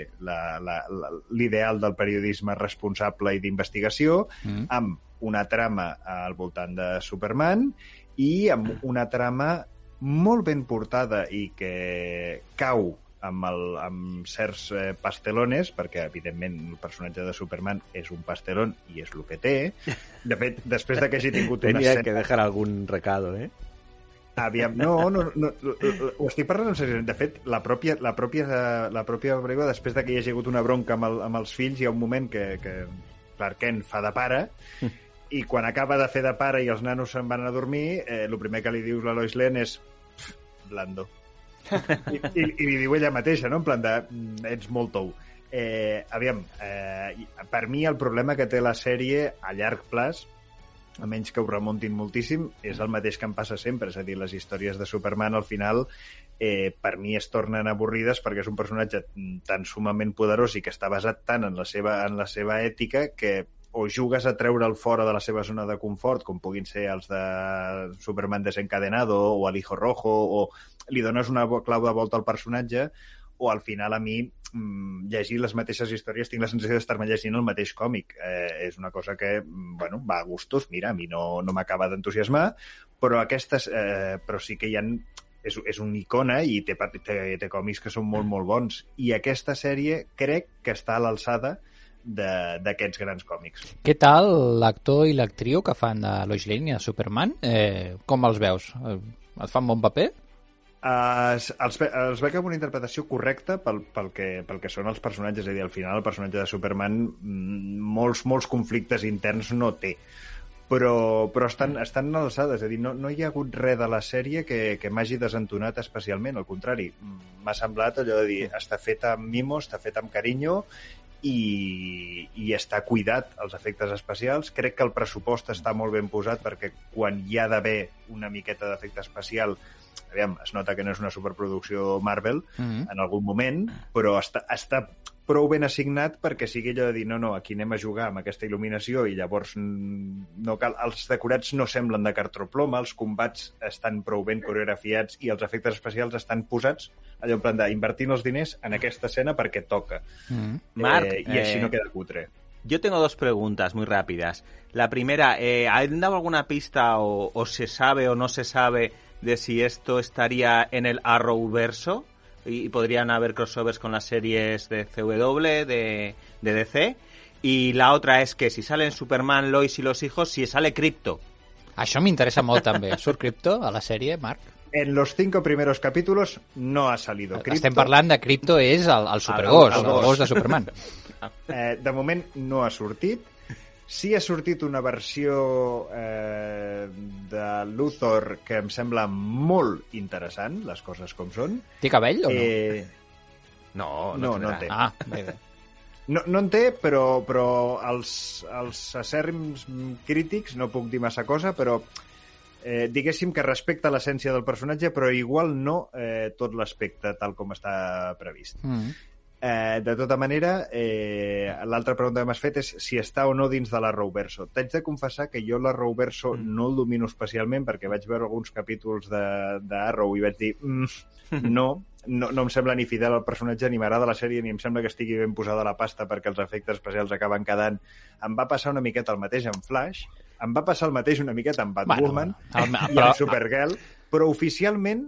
l'ideal del periodisme responsable i d'investigació, Mm. amb una trama al voltant de Superman i amb una trama molt ben portada i que cau amb, el, amb certs eh, pastelones, perquè, evidentment, el personatge de Superman és un pastelón i és el que té. De fet, després de que hagi tingut una Tenía escena... que dejar algún recado, ¿eh? Aviam, no, no, no, no, ho estic parlant en seriós. De fet, la pròpia, la pròpia, la pròpia pel·lícula, després de que hi hagi hagut una bronca amb, el, amb els fills, hi ha un moment que, que Clark Kent fa de pare i quan acaba de fer de pare i els nanos se'n van a dormir, eh, el primer que li dius la Lois Lane és "Pff, blando. I, i, I li diu ella mateixa, no? En plan de, "Mm, ets molt tou. Eh, aviam, eh, per mi el problema que té la sèrie a llarg plaç a menys que ho remuntin moltíssim, és el mateix que em passa sempre. És a dir, les històries de Superman al final eh, per mi es tornen avorrides perquè és un personatge tan sumament poderós i que està basat tant en la seva, en la seva ètica que o jugues a treure'l fora de la seva zona de confort, com puguin ser els de Superman desencadenado o el Hijo Rojo, o li dones una clau de volta al personatge, o al final a mi mm, llegir les mateixes històries tinc la sensació d'estar-me llegint el mateix còmic. Eh, és una cosa que, mm, bueno, va a gustos, mira, a mi no, no m'acaba d'entusiasmar, però aquestes, eh, però sí que hi han és, és una icona i té, té, té còmics que són molt, molt bons. I aquesta sèrie crec que està a l'alçada d'aquests grans còmics. Què tal l'actor i l'actriu que fan de Lois Lane i de Superman? Eh, com els veus? Eh, et fan bon paper? Uh, els, ve, els veig amb una interpretació correcta pel, pel, que, pel que són els personatges, és a dir, al final el personatge de Superman mm, molts, molts conflictes interns no té però, però estan, estan alçades, és a dir, no, no hi ha hagut res de la sèrie que, que m'hagi desentonat especialment, al contrari, m'ha semblat allò de dir, està feta amb mimo, està feta amb carinyo i, i està cuidat els efectes especials. Crec que el pressupost està molt ben posat perquè quan hi ha d'haver una miqueta d'efecte especial aviam, es nota que no és una superproducció Marvel mm -hmm. en algun moment, però està, està prou ben assignat perquè sigui allò de dir no, no, aquí anem a jugar amb aquesta il·luminació i llavors no cal, els decorats no semblen de cartroploma, els combats estan prou ben coreografiats i els efectes especials estan posats allò en plan d'invertir els diners en aquesta escena perquè toca. Mm -hmm. Marc, eh, I així eh... no queda cutre. Yo tengo dos preguntas muy rápidas. La primera, eh, ¿han dado alguna pista o, o se sabe o no se sabe de si esto estaría en el Arrowverso? Y podrían haber crossovers con las series de CW, de, de DC. Y la otra es que si salen Superman, Lois y los hijos, si sale Crypto. Això m'interessa molt també. Surt Crypto a la sèrie, Marc? En los cinco primeros capítulos no ha salido Crypto. Estem parlant de Crypto és el, el supergos, el, el, el gos de Superman. eh, de moment no ha sortit Sí ha sortit una versió eh, de Luthor que em sembla molt interessant, les coses com són. Té cabell o no? Eh... No, no, no, no té. Ah, bé, bé. No, no en té, però, però els, els acèrrims crítics, no puc dir massa cosa, però eh, diguéssim que respecta l'essència del personatge, però igual no eh, tot l'aspecte tal com està previst. Mm -hmm. Eh, de tota manera, eh, l'altra pregunta que m'has fet és si està o no dins de la Rouverso. T'haig de confessar que jo la Rouverso mm. no el domino especialment perquè vaig veure alguns capítols d'Arrow i vaig dir mm, no, no, no em sembla ni fidel al personatge, ni m'agrada la sèrie, ni em sembla que estigui ben posada la pasta perquè els efectes especials acaben quedant. Em va passar una miqueta el mateix amb Flash, em va passar el mateix una miqueta amb Batwoman bueno, el, i amb Supergirl, però oficialment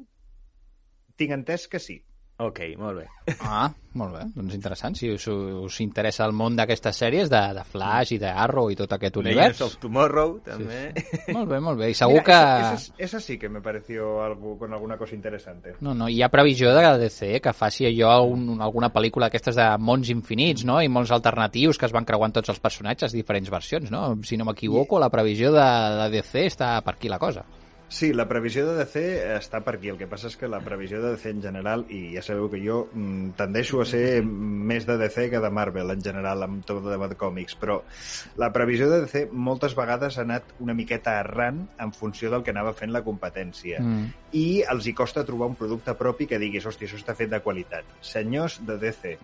tinc entès que sí. Ok, molt bé. Ah, molt bé. Doncs interessant. Si us, us interessa el món d'aquestes sèries, de, de Flash i de Arrow i tot aquest univers... Legends of Tomorrow, també. Sí, sí. Molt bé, molt bé. I segur Mira, que... Esa, esa sí que me pareció algo, con alguna cosa interesante. No, no, hi ha previsió de DC que faci allò un, alguna pel·lícula d'aquestes de mons infinits, no? I mons alternatius que es van creuant tots els personatges, diferents versions, no? Si no m'equivoco, la previsió de, de DC està per aquí la cosa. Sí, la previsió de DC està per aquí. El que passa és que la previsió de DC en general, i ja sabeu que jo mm, tendeixo a ser més de DC que de Marvel en general, amb tot el de còmics, però la previsió de DC moltes vegades ha anat una miqueta errant en funció del que anava fent la competència. Mm. I els hi costa trobar un producte propi que diguis, hòstia, això està fet de qualitat. Senyors de DC,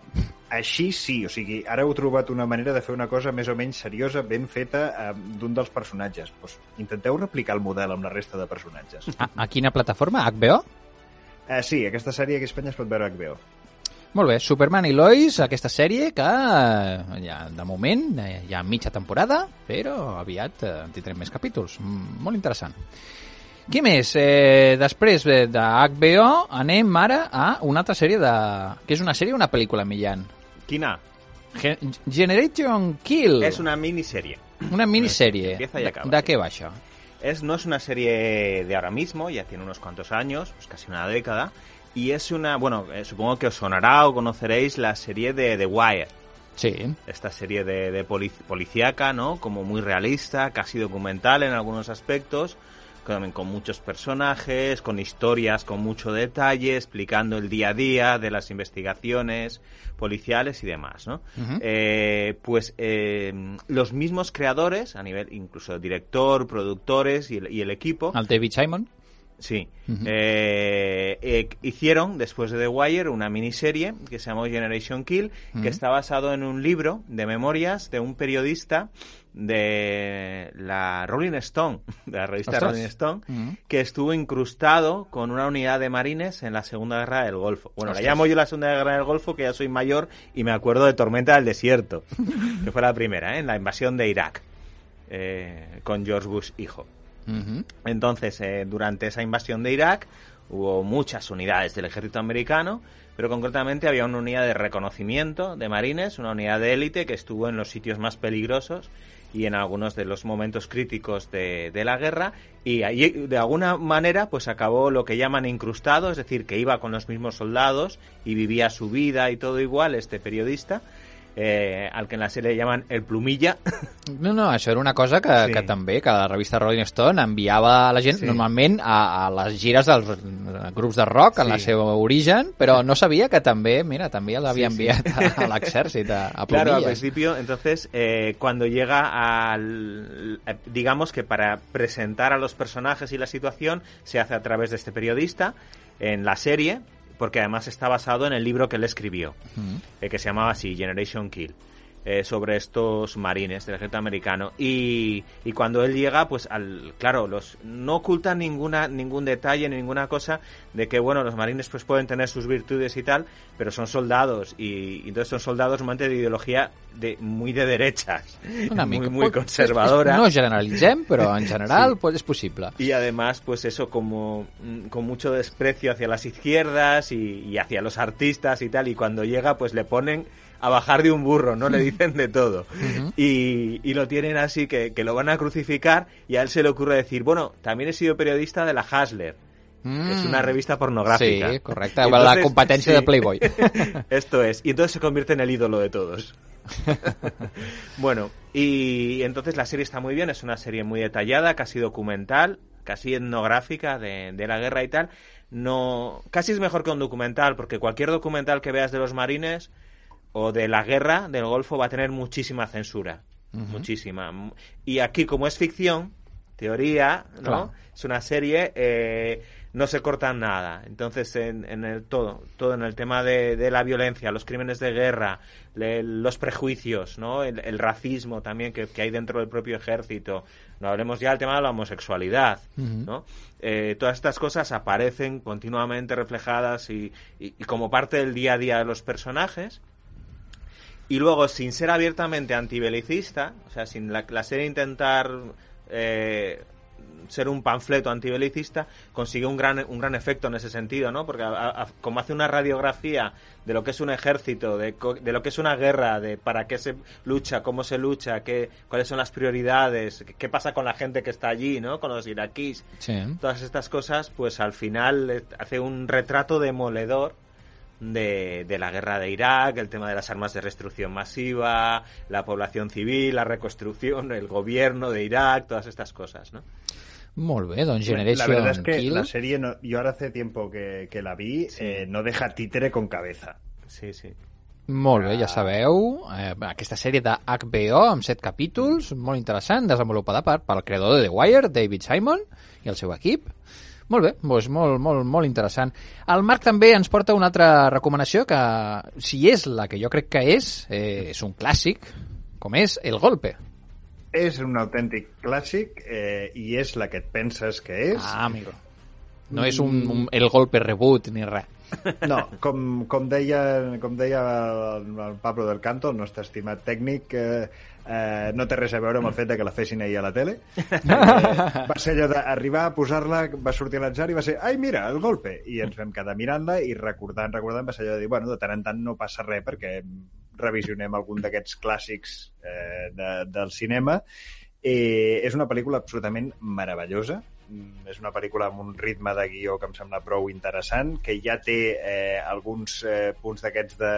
així sí, o sigui, ara heu trobat una manera de fer una cosa més o menys seriosa, ben feta eh, d'un dels personatges. Pues, intenteu replicar el model amb la resta de personatges. A, a quina plataforma? HBO? Eh, sí, aquesta sèrie aquí a Espanya es pot veure a HBO. Molt bé, Superman i Lois, aquesta sèrie que eh, ja, de moment eh, ha mitja temporada, però aviat eh, en tindrem més capítols. Mm, molt interessant. Qui més? Eh, després de, de HBO anem ara a una altra sèrie de... que és una sèrie o una pel·lícula, Millan? Quina? Generation Kill. És una miniserie. Una miniserie. Empieza y acaba. ¿De, ¿De qué va això? Es, no es una serie de ahora mismo, ya tiene unos cuantos años, pues casi una década, y es una, bueno, eh, supongo que os sonará o conoceréis la serie de The Wire. Sí. Esta serie de, de policíaca, ¿no? Como muy realista, casi documental en algunos aspectos, con, con muchos personajes, con historias con mucho detalle, explicando el día a día de las investigaciones policiales y demás, ¿no? Eh, pues eh, los mismos creadores, a nivel incluso director, productores y el, y el equipo, El David Simon. Sí. Eh, eh, hicieron, después de The Wire, una miniserie que se llamó Generation Kill, que está basado en un libro de memorias de un periodista de la Rolling Stone, de la revista Ostras. Rolling Stone, Ujú. que estuvo incrustado con una unidad de marines en la Segunda Guerra del Golfo. Bueno, la Ostras. llamo yo la Segunda Guerra del Golfo, que ya soy mayor y me acuerdo de Tormenta del Desierto, que fue la primera, ¿eh? en la invasión de Irak, eh, con George Bush hijo. Entonces, eh, durante esa invasión de Irak hubo muchas unidades del ejército americano, pero concretamente había una unidad de reconocimiento de marines, una unidad de élite que estuvo en los sitios más peligrosos y en algunos de los momentos críticos de, la guerra. Y ahí de alguna manera pues acabó lo que llaman incrustado, es decir, que iba con los mismos soldados y vivía su vida y todo igual este periodista, eh, al que en la serie llaman el plumilla. No, no, això era una cosa que, Sí. que també, que la revista Rolling Stone enviava a la gent Sí. normalment a, a les gires dels grups de rock en Sí. la seva origen, però no sabia que també, mira, també l'havia Sí, sí. enviat a, a l'exèrcit, a, a Claro, al principio, entonces, eh, cuando llega al... eh, Digamos que para presentar a los personajes y la situación se hace a través de este periodista en la serie, porque además está basado en el libro que él escribió, eh, que se llamaba así, Generation Kill. Eh, sobre estos marines del ejército americano y, y cuando él llega pues al claro los no ocultan ninguna ningún detalle ninguna cosa de que bueno los marines pues pueden tener sus virtudes y tal pero son soldados y, y entonces son soldados de ideología de muy de derechas Una muy mica. muy Pot- conservadora No generalitzem, però en general Sí. pues, és possible. y además, pues eso, como mm, con mucho desprecio hacia las izquierdas y, y hacia los artistas y tal, y cuando llega, pues le ponen a bajar de un burro, ¿no? Le dicen de todo. y, y lo tienen así, que, que lo van a crucificar, y a él se le ocurre decir, bueno, también he sido periodista de la Hasler. Es una revista pornográfica. Mm. Sí, correcte. Y la sí. de Playboy. Esto es. Y entonces se convierte en el ídolo de todos. bueno, y entonces la serie está muy bien, es una serie muy detallada, casi documental, casi etnográfica de, de la guerra y tal. No, casi es mejor que un documental, porque cualquier documental que veas de los marines o de la guerra del Golfo va a tener muchísima censura. Muchísima. Y aquí, como es ficción, teoría, ¿no? Claro. Es una serie, eh, no se cortan nada. Entonces, en, en el todo, todo en el tema de, de la violencia, los crímenes de guerra, le- los prejuicios, ¿no? El, el racismo también que, que hay dentro del propio ejército. No hablemos ya del tema de la homosexualidad, ¿no? Eh, todas estas cosas aparecen continuamente reflejadas y, y- y como parte del día a día de los personajes. Y luego, sin ser abiertamente antibelicista, o sea, sin la, la serie intentar eh, ser un panfleto antibelicista, consigue un gran, un gran efecto en ese sentido, ¿no? Porque a- a- como hace una radiografía de lo que es un ejército, de, de lo que es una guerra, de para qué se lucha, cómo se lucha, qué, cuáles son las prioridades, qué, qué pasa con la gente que está allí, ¿no? Con los iraquíes, Sí. todas estas cosas, pues al final eh, hace un retrato demoledor de, de la guerra de Irak, el tema de las armas de destrucción masiva, la población civil, la reconstrucción, el gobierno de Irak, todas estas cosas, ¿no? Molt bé, doncs La Generation verdad es que Kill. la serie, no- yo ahora hace tiempo que, que la vi, Sí. eh, no deja títere con cabeza. Sí, sí. Molt bé, ja sabeu. Eh, aquesta sèrie de HBO amb set capítols, molt interessant, desenvolupada per, pel creador de The Wire, David Simon, i el seu equip. Molt bé, doncs molt, molt, molt interessant. El Marc també ens porta una altra recomanació que, si és la que jo crec que és, eh, és un clàssic, com és El Golpe. És un autèntic clàssic eh, i és la que et penses que és. Ah, amigo. No és un, un El Golpe reboot ni res. No, com, com, deia, com deia el, el Pablo del Canto, el nostre estimat tècnic, eh, eh, no té res a veure amb el fet de que la fessin ahir a la tele. Eh, va ser allò d'arribar a posar-la, va sortir a l'atzar i va ser, ai, mira, el golpe! I ens vam quedar mirant-la i recordant, recordant, va ser allò de dir, bueno, de tant en tant no passa res perquè revisionem algun d'aquests clàssics eh, de, del cinema. Eh, és una pel·lícula absolutament meravellosa. Mm, És una pel·lícula amb un ritme de guió que em sembla prou interessant, que ja té eh, alguns eh, punts d'aquests de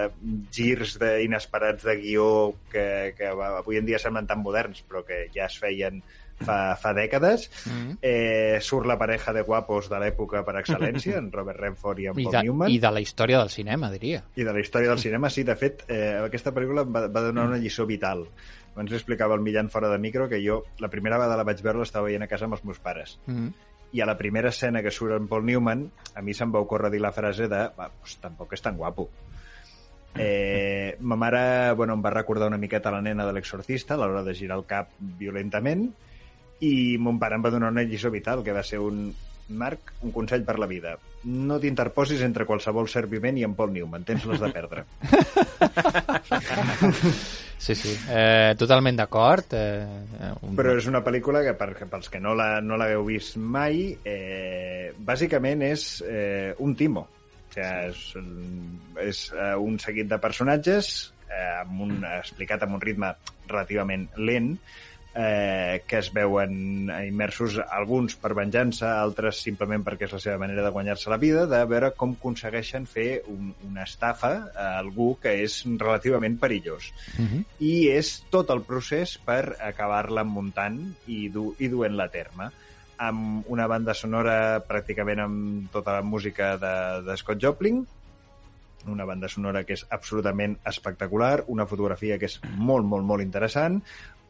girs de, inesperats de guió que, que avui en dia semblen tan moderns, però que ja es feien fa, fa dècades. Mm. Eh, surt la pareja de guapos de l'època per excel·lència, en Robert Redford i en I, Paul de, Newman. I de la història del cinema, diria. I de la història del cinema, sí, de fet, eh, aquesta pel·lícula va, va donar una lliçó vital. Abans li explicava el Millan fora de micro que jo, la primera vegada la vaig veure, l'estava veient a casa amb els meus pares. Mm. I a la primera escena que surt en Paul Newman, a mi se'm va ocórrer dir la frase de "Va, pues, tampoc és tan guapo. Eh, ma mare bueno, em va recordar una miqueta la nena de l'exorcista a l'hora de girar el cap violentament i mon pare em va donar una lliçó vital que va ser un Marc, un consell per la vida. No t'interposis entre qualsevol ser vivent i en Paul Newman. Tens les de perdre. Sí, sí. Eh, totalment d'acord. Eh, un... Però és una pel·lícula que, per, pels que no la- no l'hagueu vist mai, eh, bàsicament és eh, un timo. O sigui, és, un- és eh, un seguit de personatges eh, amb un, explicat amb un ritme relativament lent, eh, que es veuen immersos alguns per venjança, altres simplement perquè és la seva manera de guanyar-se la vida, de veure com aconsegueixen fer un, una estafa a algú que és relativament perillós Uh -huh. i és tot el procés per acabar-la muntant i, du i duent-la a terme amb una banda sonora pràcticament amb tota la música de, de Scott Joplin una banda sonora que és absolutament espectacular, una fotografia que és molt, molt, molt interessant,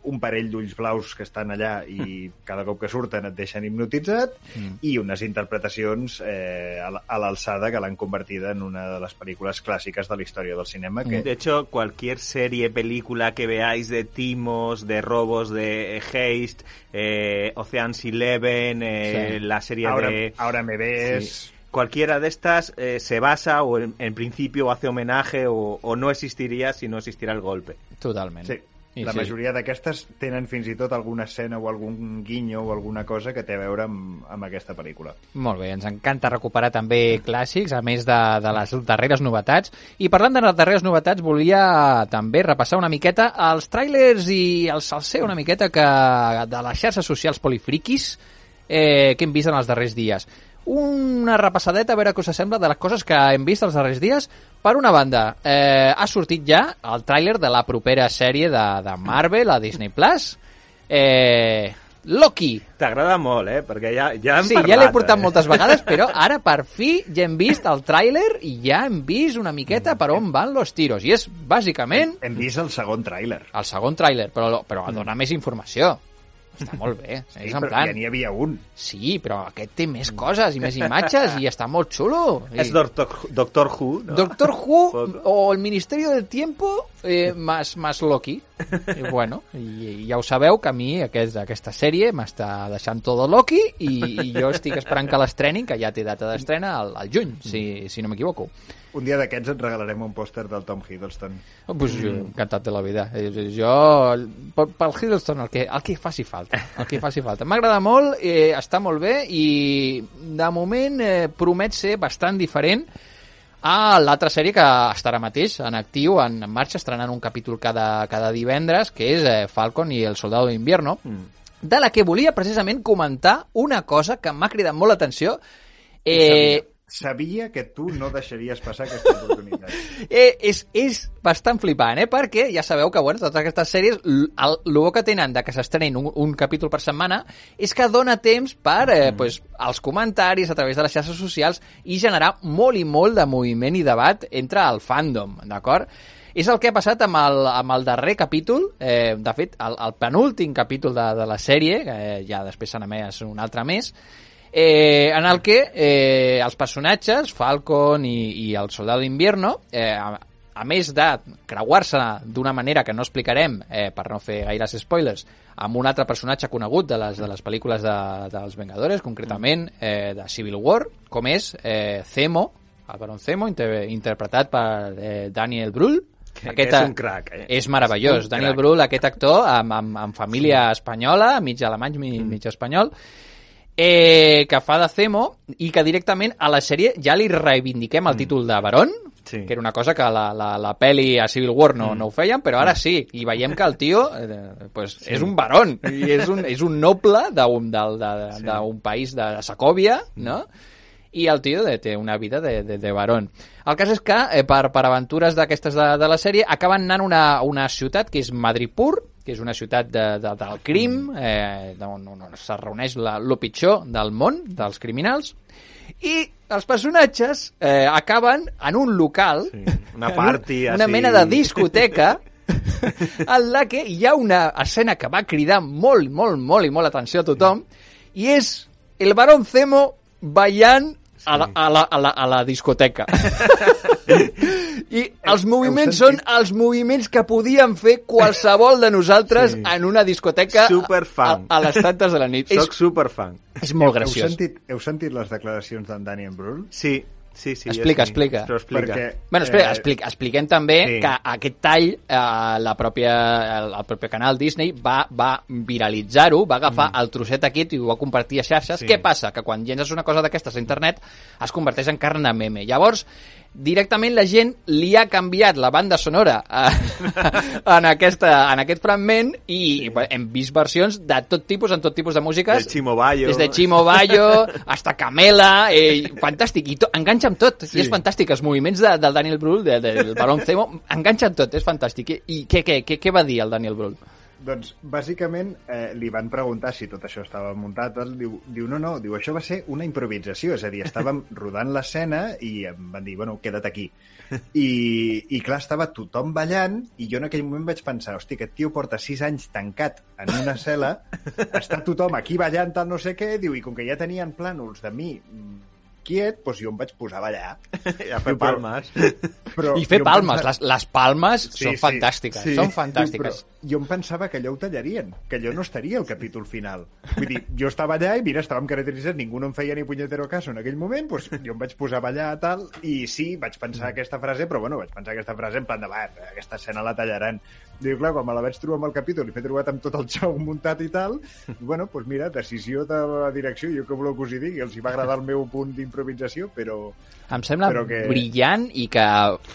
un parell d'ulls blaus que estan allà i cada cop que surten et deixen hipnotitzat Mm. i unes interpretacions eh, a la- a l'alçada que l'han convertida en una de les pel·lícules clàssiques de la història del cinema que De hecho, cualquier serie, película que veáis de timos, de robos, de Heist, eh, Ocean's Eleven, eh, Sí. la serie ahora, de... ahora me ves Sí. Cualquiera de estas eh, se basa o en, en principio hace homenaje o, o no existiría si no existiera el golpe. Totalment. Sí, I la sí. majoria d'aquestes tenen fins i tot alguna escena o algun guinyo o alguna cosa que té a veure amb, amb aquesta pel·lícula. Molt bé, ens encanta recuperar també clàssics, a més de, de les darreres novetats. I parlant de les darreres novetats, volia també repassar una miqueta els tràilers i el salser una miqueta que, de les xarxes socials polifriquis eh, que hem vist en els darrers dies. Una repassadeta, a veure què us sembla, de les coses que hem vist els darrers dies. Per una banda, eh, ha sortit ja el tràiler de la propera sèrie de, de Marvel a Disney+. Plus. Eh, Loki, T'agrada molt, eh? Perquè ja, ja hem Sí, parlat, ja l'he portat eh? moltes vegades, però ara per fi ja hem vist el tràiler i ja hem vist una miqueta per on van los tiros. I és bàsicament Hem vist el segon tràiler. el segon tràiler, però, però dona més informació. Està molt bé. Sí, és en però plan... ja n'hi havia un. Sí, però aquest té més coses i més imatges i està molt xulo. I... És Doctor, Doctor Who, no? Doctor Who o el Ministerio del Tiempo eh, más, más Loki. I, bueno, i, i ja ho sabeu que a mi aquest, aquesta sèrie m'està deixant todo Loki i, i jo estic esperant que l'estrenin, que ja té data d'estrena al, al juny, si, si no m'equivoco. Un dia d'aquests et regalarem un pòster del Tom Hiddleston. Oh, pues jo, encantat de la vida. Eh, Jo, pel, pel Hiddleston, el que, el que faci falta. El que faci falta. M'agrada molt, eh, està molt bé i de moment eh, promet ser bastant diferent a l'altra sèrie que estarà mateix en actiu, en, en marxa, estrenant un capítol cada, cada divendres, que és eh, Falcon i el Soldado d'Invierno, de la que volia precisament comentar una cosa que m'ha cridat molt l'atenció. Eh, Sabia que tu no deixaries passar aquesta oportunitat. eh, és, és bastant flipant, eh? perquè ja sabeu que bueno, totes aquestes sèries, el, el bo que tenen de que s'estrenin un, un capítol per setmana és que dona temps per eh, pues, els comentaris a través de les xarxes socials i generar molt i molt de moviment i debat entre el fandom, d'acord? És el que ha passat amb el, amb el darrer capítol, eh, de fet, el, el penúltim capítol de, de la sèrie, que eh, ja després s'ha emès un altre més, eh, en el que eh, els personatges, Falcon i, i el Soldado d'Invierno, eh, a, a més de creuar-se d'una manera que no explicarem, eh, per no fer gaires spoilers, amb un altre personatge conegut de les, de les pel·lícules de, dels Vengadores, concretament eh, de Civil War, com és eh, Zemo, el Baron Zemo, inter interpretat per eh, Daniel Brühl, Que, que és un crack, eh? és meravellós. Un Daniel crack. Brühl, aquest actor, amb, amb, amb família espanyola, mig alemany, mig, mig espanyol, eh, que fa de Zemo i que directament a la sèrie ja li reivindiquem el títol de Barón, Sí. que era una cosa que la, la, la peli a Civil War no, no ho feien, però ara sí, i veiem que el tio eh, pues, és un barón, i és un, és un noble d'un de- d'un país de Sacòvia, no? i el tio de, té una vida de, de, de barón. El cas és que, eh, per, per aventures d'aquestes de, de la sèrie, acaben anant a una, una ciutat que és Madripur, que és una ciutat de, de, del crim, eh, on, on, on se reuneix la, lo pitjor del món, dels criminals, i els personatges eh, acaben en un local, Sí, una party un, una mena de discoteca, en la que hi ha una escena que va cridar molt, molt, molt i molt atenció a tothom, i és el Barón Zemo ballant a la, a la, a la, a la discoteca. I els moviments heu són els moviments que podíem fer qualsevol de nosaltres Sí. en una discoteca Superfan. a, a les tantes de la nit. Soc És, superfan. és molt Heu graciós. sentit, heu sentit les declaracions d'en Daniel Brühl? Sí, sí, sí. Explica, sí. explica. Però explica. Perquè- Bueno, espera, Eh, explica, expliquem també sí. que aquest tall eh, la pròpia, el, el propi canal Disney va, va viralitzar-ho, va agafar el trosset aquest i ho va compartir a xarxes. Sí. Què passa? Que quan llences una cosa d'aquestes a internet es converteix en carn de meme. Llavors, directament la gent li ha canviat la banda sonora eh, en, aquesta, en aquest fragment i sí. hem vist versions de tot tipus, en tot tipus de músiques. De Chimo Bayo. Des de Chimo Bayo hasta Camela, eh, fantàstic, i to, enganxa amb tot, sí. i és fantàstic, els moviments de, del Daniel Brühl, de, del Barón Zemo, enganxa amb tot, és fantàstic. I, i què, què, què, què va dir el Daniel Brühl? Doncs, bàsicament, eh, li van preguntar si tot això estava muntat. Tal. Diu, diu, no, no, diu, això va ser una improvisació. És a dir, estàvem rodant l'escena i em van dir, bueno, queda't aquí. I, I clar, estava tothom ballant i jo en aquell moment vaig pensar, hosti, aquest tio porta sis anys tancat en una cel·la, està tothom aquí ballant, tal no sé què, diu, i com que ja tenien plànols de mi mm, quiet, doncs jo em vaig posar a ballar. A fer Però- palmes. Però I fer palmes, pensava- les, les palmes Sí, són sí, fantàstiques, sí. són Diu, fantàstiques. Però jo em pensava que allò ho tallarien, que allò no estaria al capítol final. Vull dir, jo estava allà i mira, estàvem caracteritzats, ningú no em feia ni punyetero caso en aquell moment, doncs jo em vaig posar a ballar tal, i sí, vaig pensar aquesta frase, però bueno, vaig pensar aquesta frase en plan de, va, aquesta escena la tallaran. Diu, clar, quan me la vaig trobar amb el capítol i m'he trobat amb tot el xou muntat i tal, bueno, doncs mira, decisió de la direcció, jo què voleu que us hi digui, els hi va agradar el meu punt d'improvisació, però Em sembla Però que- brillant i que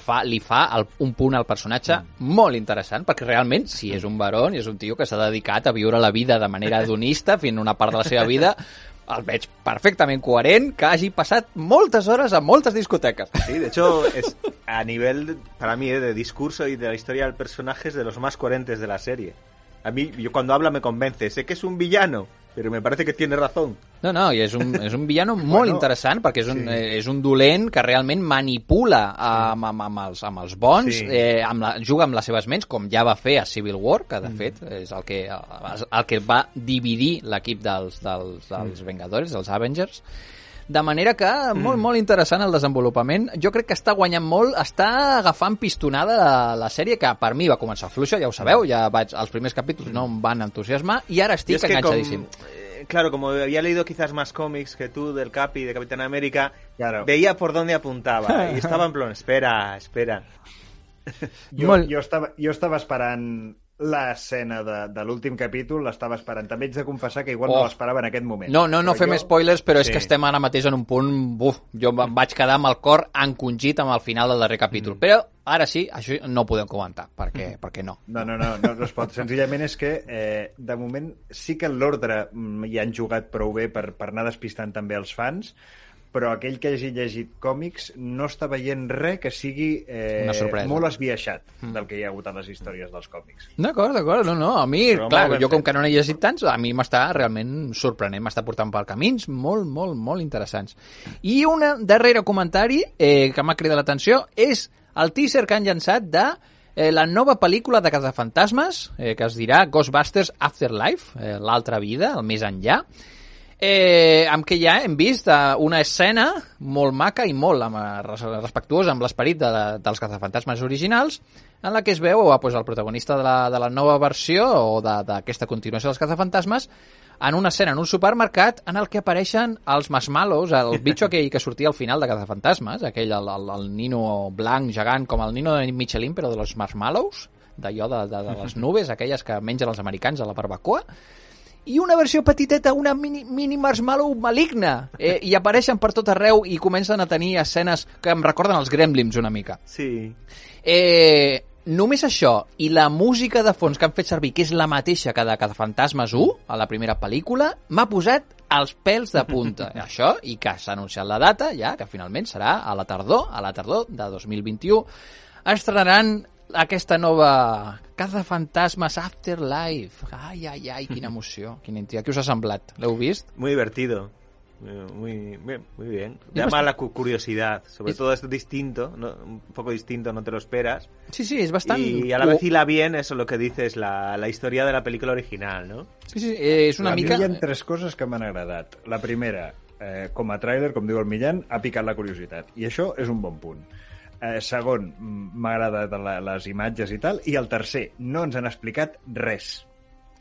fa, li fa el, un punt al personatge Mm. molt interessant, perquè realment, si és un baron i és un tio que s'ha dedicat a viure la vida de manera hedonista, fent una part de la seva vida, el veig perfectament coherent, que hagi passat moltes a moltes discoteques. Sí, de hecho, es a nivel, para mí, eh, de discurso y de la historia del personaje, es de los más coherentes de la serie. A mí, yo cuando habla me convence. Sé que es un villano, pero me parece que tiene razón. No, no, i és un, és un villano molt Bueno, interessant perquè és un, sí. eh, és un dolent que realment manipula amb, amb, amb, els, amb els bons, Sí. eh, amb la, juga amb les seves ments, com ja va fer a Civil War, que de Mm. fet és el que, el, el que va dividir l'equip dels, dels, dels Mm. Vengadores, dels Avengers, de manera que molt, molt interessant el desenvolupament. Jo crec que està guanyant molt, està agafant pistonada la, la sèrie, que per mi va començar fluixa, ja ho sabeu, ja vaig, els primers capítols no em van entusiasmar, i ara Yo estic es enganxadíssim. com- eh, claro, como había leído quizás más cómics que tú del Capi, de Capitán América, Claro. veía por dónde apuntaba. y estaba en plan, espera, espera. Jo, Molt- jo, estava, jo estava esperant l'escena de, de l'últim capítol, l'estava esperant. També ets de confessar que igual Oh. no l'esperava en aquest moment. No, no, no Però fem jo- spoilers, però és Sí. que estem ara mateix en un punt... Buf, jo em vaig quedar amb el cor encongit amb el final del darrer capítol. Però ara sí, això no ho podem comentar, perquè, perquè no. No, no, no, no, no es pot. Senzillament és que, eh, de moment, sí que l'ordre mm, hi han jugat prou bé per, per anar despistant també els fans, però aquell que hagi llegit còmics no està veient res que sigui eh, molt esbiaixat del que hi ha hagut a les històries dels còmics. D'acord, d'acord, no, no, a mi, Però clar, jo com fet. que no n'he llegit tants, a mi m'està realment sorprenent, m'està portant per camins molt, molt, molt interessants. I un darrere comentari eh, que m'ha cridat l'atenció és el teaser que han llançat de eh, la nova pel·lícula de Cazafantasmes, eh, que es dirà Ghostbusters Afterlife, eh, l'altra vida, el més enllà, eh, amb què ja hem vist eh, una escena molt maca i molt amb, respectuosa amb l'esperit de, dels cazafantasmes originals, en la que es veu eh, pues, el protagonista de la, de la nova versió o de- d'aquesta continuació dels cazafantasmes en una escena en un supermercat en el que apareixen els marshmallows, el bitxo aquell que sortia al final de Cazafantasmes, aquell, el, el, el nino blanc gegant com el nino de Michelin, però de los marshmallows, d'allò de, de, de les nubes, aquelles que mengen els americans a la barbacoa, i una versió petiteta, una mini, mini marshmallow maligna, eh, i apareixen per tot arreu i comencen a tenir escenes que em recorden els Gremlins una mica. Sí. Eh, només això i la música de fons que han fet servir, que és la mateixa que de Cazafantasmes 1, a la primera pel·lícula, m'ha posat els pèls de punta. això, i que s'ha anunciat la data, ja, que finalment serà a la tardor, a la tardor de 2021, estrenaran aquesta nova... Cazafantasmes Afterlife. Ai, ai, ai, quina emoció, quina intriga. Què us ha semblat? L'heu vist? Muy divertido. Muy, muy, muy bien. Es Llama la cu- curiosidad. Sobre Es- todo es distinto, ¿no? un poco distinto, no te lo esperas. Sí, sí, és bastant... Y a la vez hila bien eso lo que dices, la, la historia de la película original, ¿no? Sí, sí, eh, és una a mica... mi hi ha tres coses que m'han agradat. La primera, eh, com a tràiler, com diu el Millan, ha picat la curiositat. I això és un bon punt. Eh, segon, mm, m'ha agradat la, les imatges i tal. I el tercer, no ens han explicat res.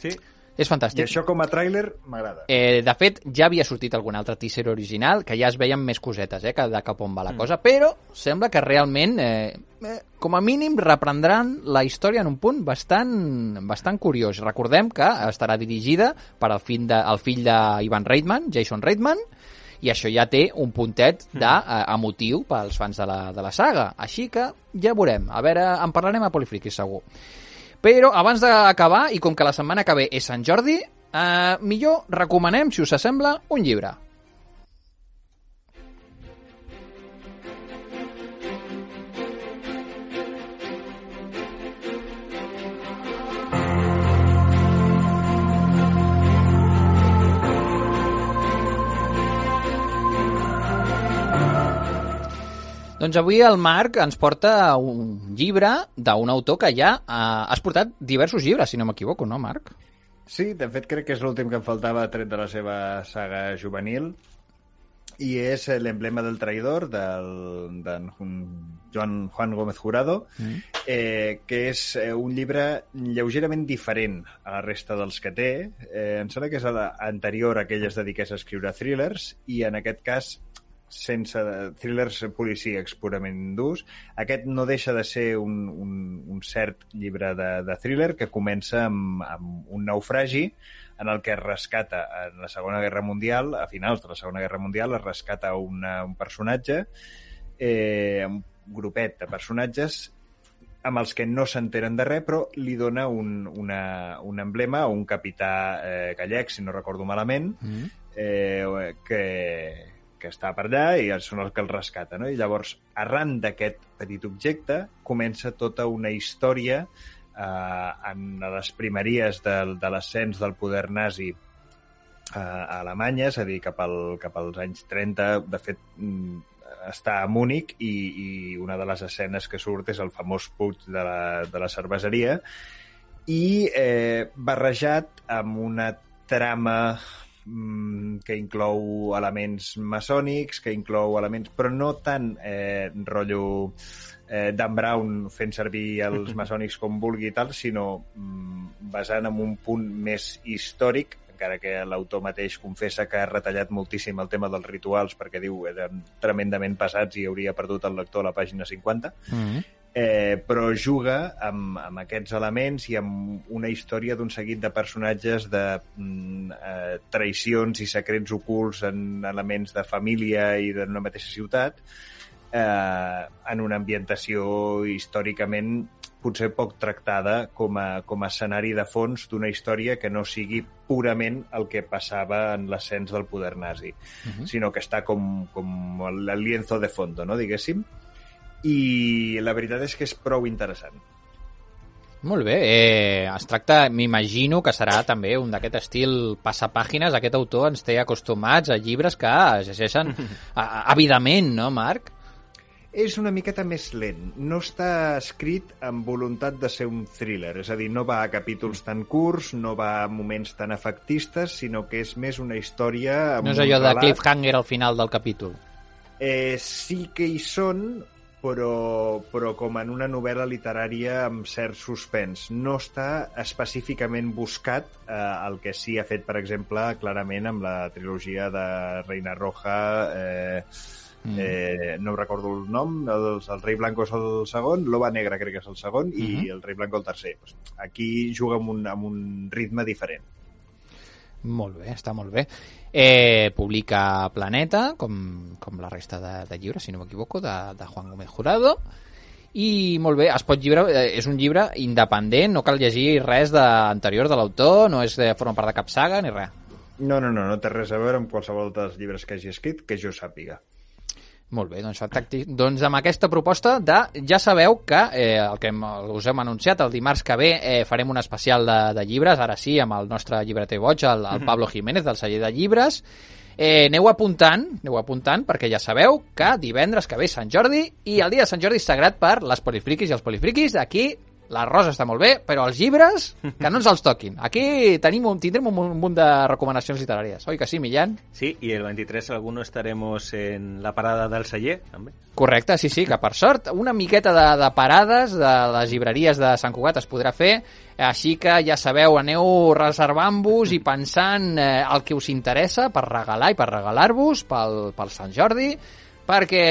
Sí. És I fantàstic. això com a tràiler m'agrada. Eh, de fet, ja havia sortit algun altre teaser original que ja es veien més cosetes, eh, que de cap on va la cosa, però sembla que realment, eh, eh, com a mínim, reprendran la història en un punt bastant, bastant curiós. Recordem que estarà dirigida per el fill de, el fill d'Ivan Reitman, Jason Reitman, i això ja té un puntet de, eh, emotiu pels fans de la, de la saga. Així que ja veurem. A veure, en parlarem a Polifriquis, segur. Però abans d'acabar, i com que la setmana que ve és Sant Jordi, eh, millor recomanem, si us sembla, un llibre. Doncs avui el Marc ens porta un llibre d'un autor que ja eh, has portat diversos llibres, si no m'equivoco, no, Marc? Sí, de fet crec que és l'últim que em faltava tret de la seva saga juvenil i és l'emblema del traïdor del, d'en Jun- Joan Juan Gómez Jurado Mm. eh, que és eh, un llibre lleugerament diferent a la resta dels que té eh, em sembla que és a la- anterior a que ell es dediqués a escriure thrillers i en aquest cas sense thrillers policíacs purament durs. Aquest no deixa de ser un, un, un cert llibre de, de thriller que comença amb, amb un naufragi en el que es rescata en la Segona Guerra Mundial, a finals de la Segona Guerra Mundial, es rescata una, un personatge, eh, un grupet de personatges amb els que no s'enteren de res, però li dona un, una, un emblema a un capità eh, gallec, si no recordo malament, Mm. eh, que, que està per allà i són els que el rescaten. No? I llavors, arran d'aquest petit objecte, comença tota una història eh, en les primeries del, de l'ascens del poder nazi eh, a Alemanya, és a dir, cap, al, cap als anys 30, de fet, mm, està a Múnich i, i una de les escenes que surt és el famós puig de la, de la cerveseria i eh, barrejat amb una trama que inclou elements maçònics, que inclou elements... però no tant eh, rotllo eh, Dan Brown fent servir els maçònics com vulgui i tal, sinó mm, basant en un punt més històric, encara que l'autor mateix confessa que ha retallat moltíssim el tema dels rituals perquè diu eren tremendament pesats i hauria perdut el lector a la pàgina 50 Mm. Eh, però juga amb, amb aquests elements i amb una història d'un seguit de personatges de mm, eh, traïcions i secrets ocults en elements de família i d'una mateixa ciutat eh, en una ambientació històricament potser poc tractada com a, com a escenari de fons d'una història que no sigui purament el que passava en l'ascens del poder nazi, Mhm. sinó que està com, com el lienzo de fondo, no, diguéssim, i la veritat és que és prou interessant. Molt bé, eh, es tracta, m'imagino que serà també un d'aquest estil passapàgines, aquest autor ens té acostumats a llibres que es llegeixen àvidament, no, Marc? És una miqueta més lent. No està escrit amb voluntat de ser un thriller, és a dir, no va a capítols tan curts, no va a moments tan efectistes, sinó que és més una història... Amb No és allò de relat. cliffhanger al final del capítol. Eh, sí que hi són, però, però com en una novel·la literària amb cert suspens. No està específicament buscat eh, el que sí ha fet, per exemple, clarament amb la trilogia de Reina Roja, eh, Mm. eh, no recordo el nom, el, el Rei Blanco és el segon, l'Ova Negra crec que és el segon, i Mhm. el Rei Blanco el tercer. Aquí juga amb un, amb un ritme diferent. Molt bé, està molt bé. Eh, publica Planeta, com, com la resta de, de llibres, si no m'equivoco, de, de Juan Gómez Jurado. I molt bé, es pot llibre, eh, és un llibre independent, no cal llegir res de, anterior de l'autor, no és de forma part de cap saga ni res. No, no, no, no té res a veure amb qualsevol dels llibres que hagi escrit que jo sàpiga. Molt bé, doncs, fantàstic. doncs amb aquesta proposta de... Ja sabeu que eh, el que hem, us hem anunciat el dimarts que ve eh, farem un especial de, de llibres, ara sí, amb el nostre llibreter boig, el, el Pablo Jiménez del celler de llibres. Eh, aneu apuntant, aneu apuntant, perquè ja sabeu que divendres que ve Sant Jordi i el dia de Sant Jordi sagrat per les polifriquis i els polifriquis. Aquí la rosa està molt bé, però els llibres, que no ens els toquin. Aquí tenim un, tindrem un, un munt de recomanacions literàries. Oi que sí, Millán? Sí, y el 23 alguno estaremos en la parada del celler, també. Correcte, sí, sí, que per sort una miqueta de, de parades de les llibreries de Sant Cugat es podrà fer, així que ja sabeu, aneu reservant-vos i pensant eh, el que us interessa per regalar i per regalar-vos pel, pel Sant Jordi, perquè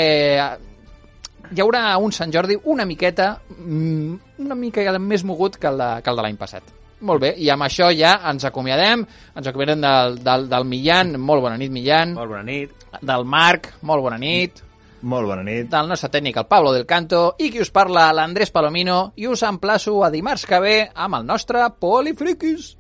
hi haurà un Sant Jordi una miqueta, mm, una mica més mogut que el de, que el de l'any passat. Molt bé, i amb això ja ens acomiadem, ens acomiadem del, del, del Millan, molt bona nit Millan, Molt bona nit. del Marc, molt bona nit, Molt bona nit. del nostre tècnic, el Pablo del Canto, i qui us parla, l'Andrés Palomino, i us emplaço a dimarts que ve amb el nostre Polifriquis.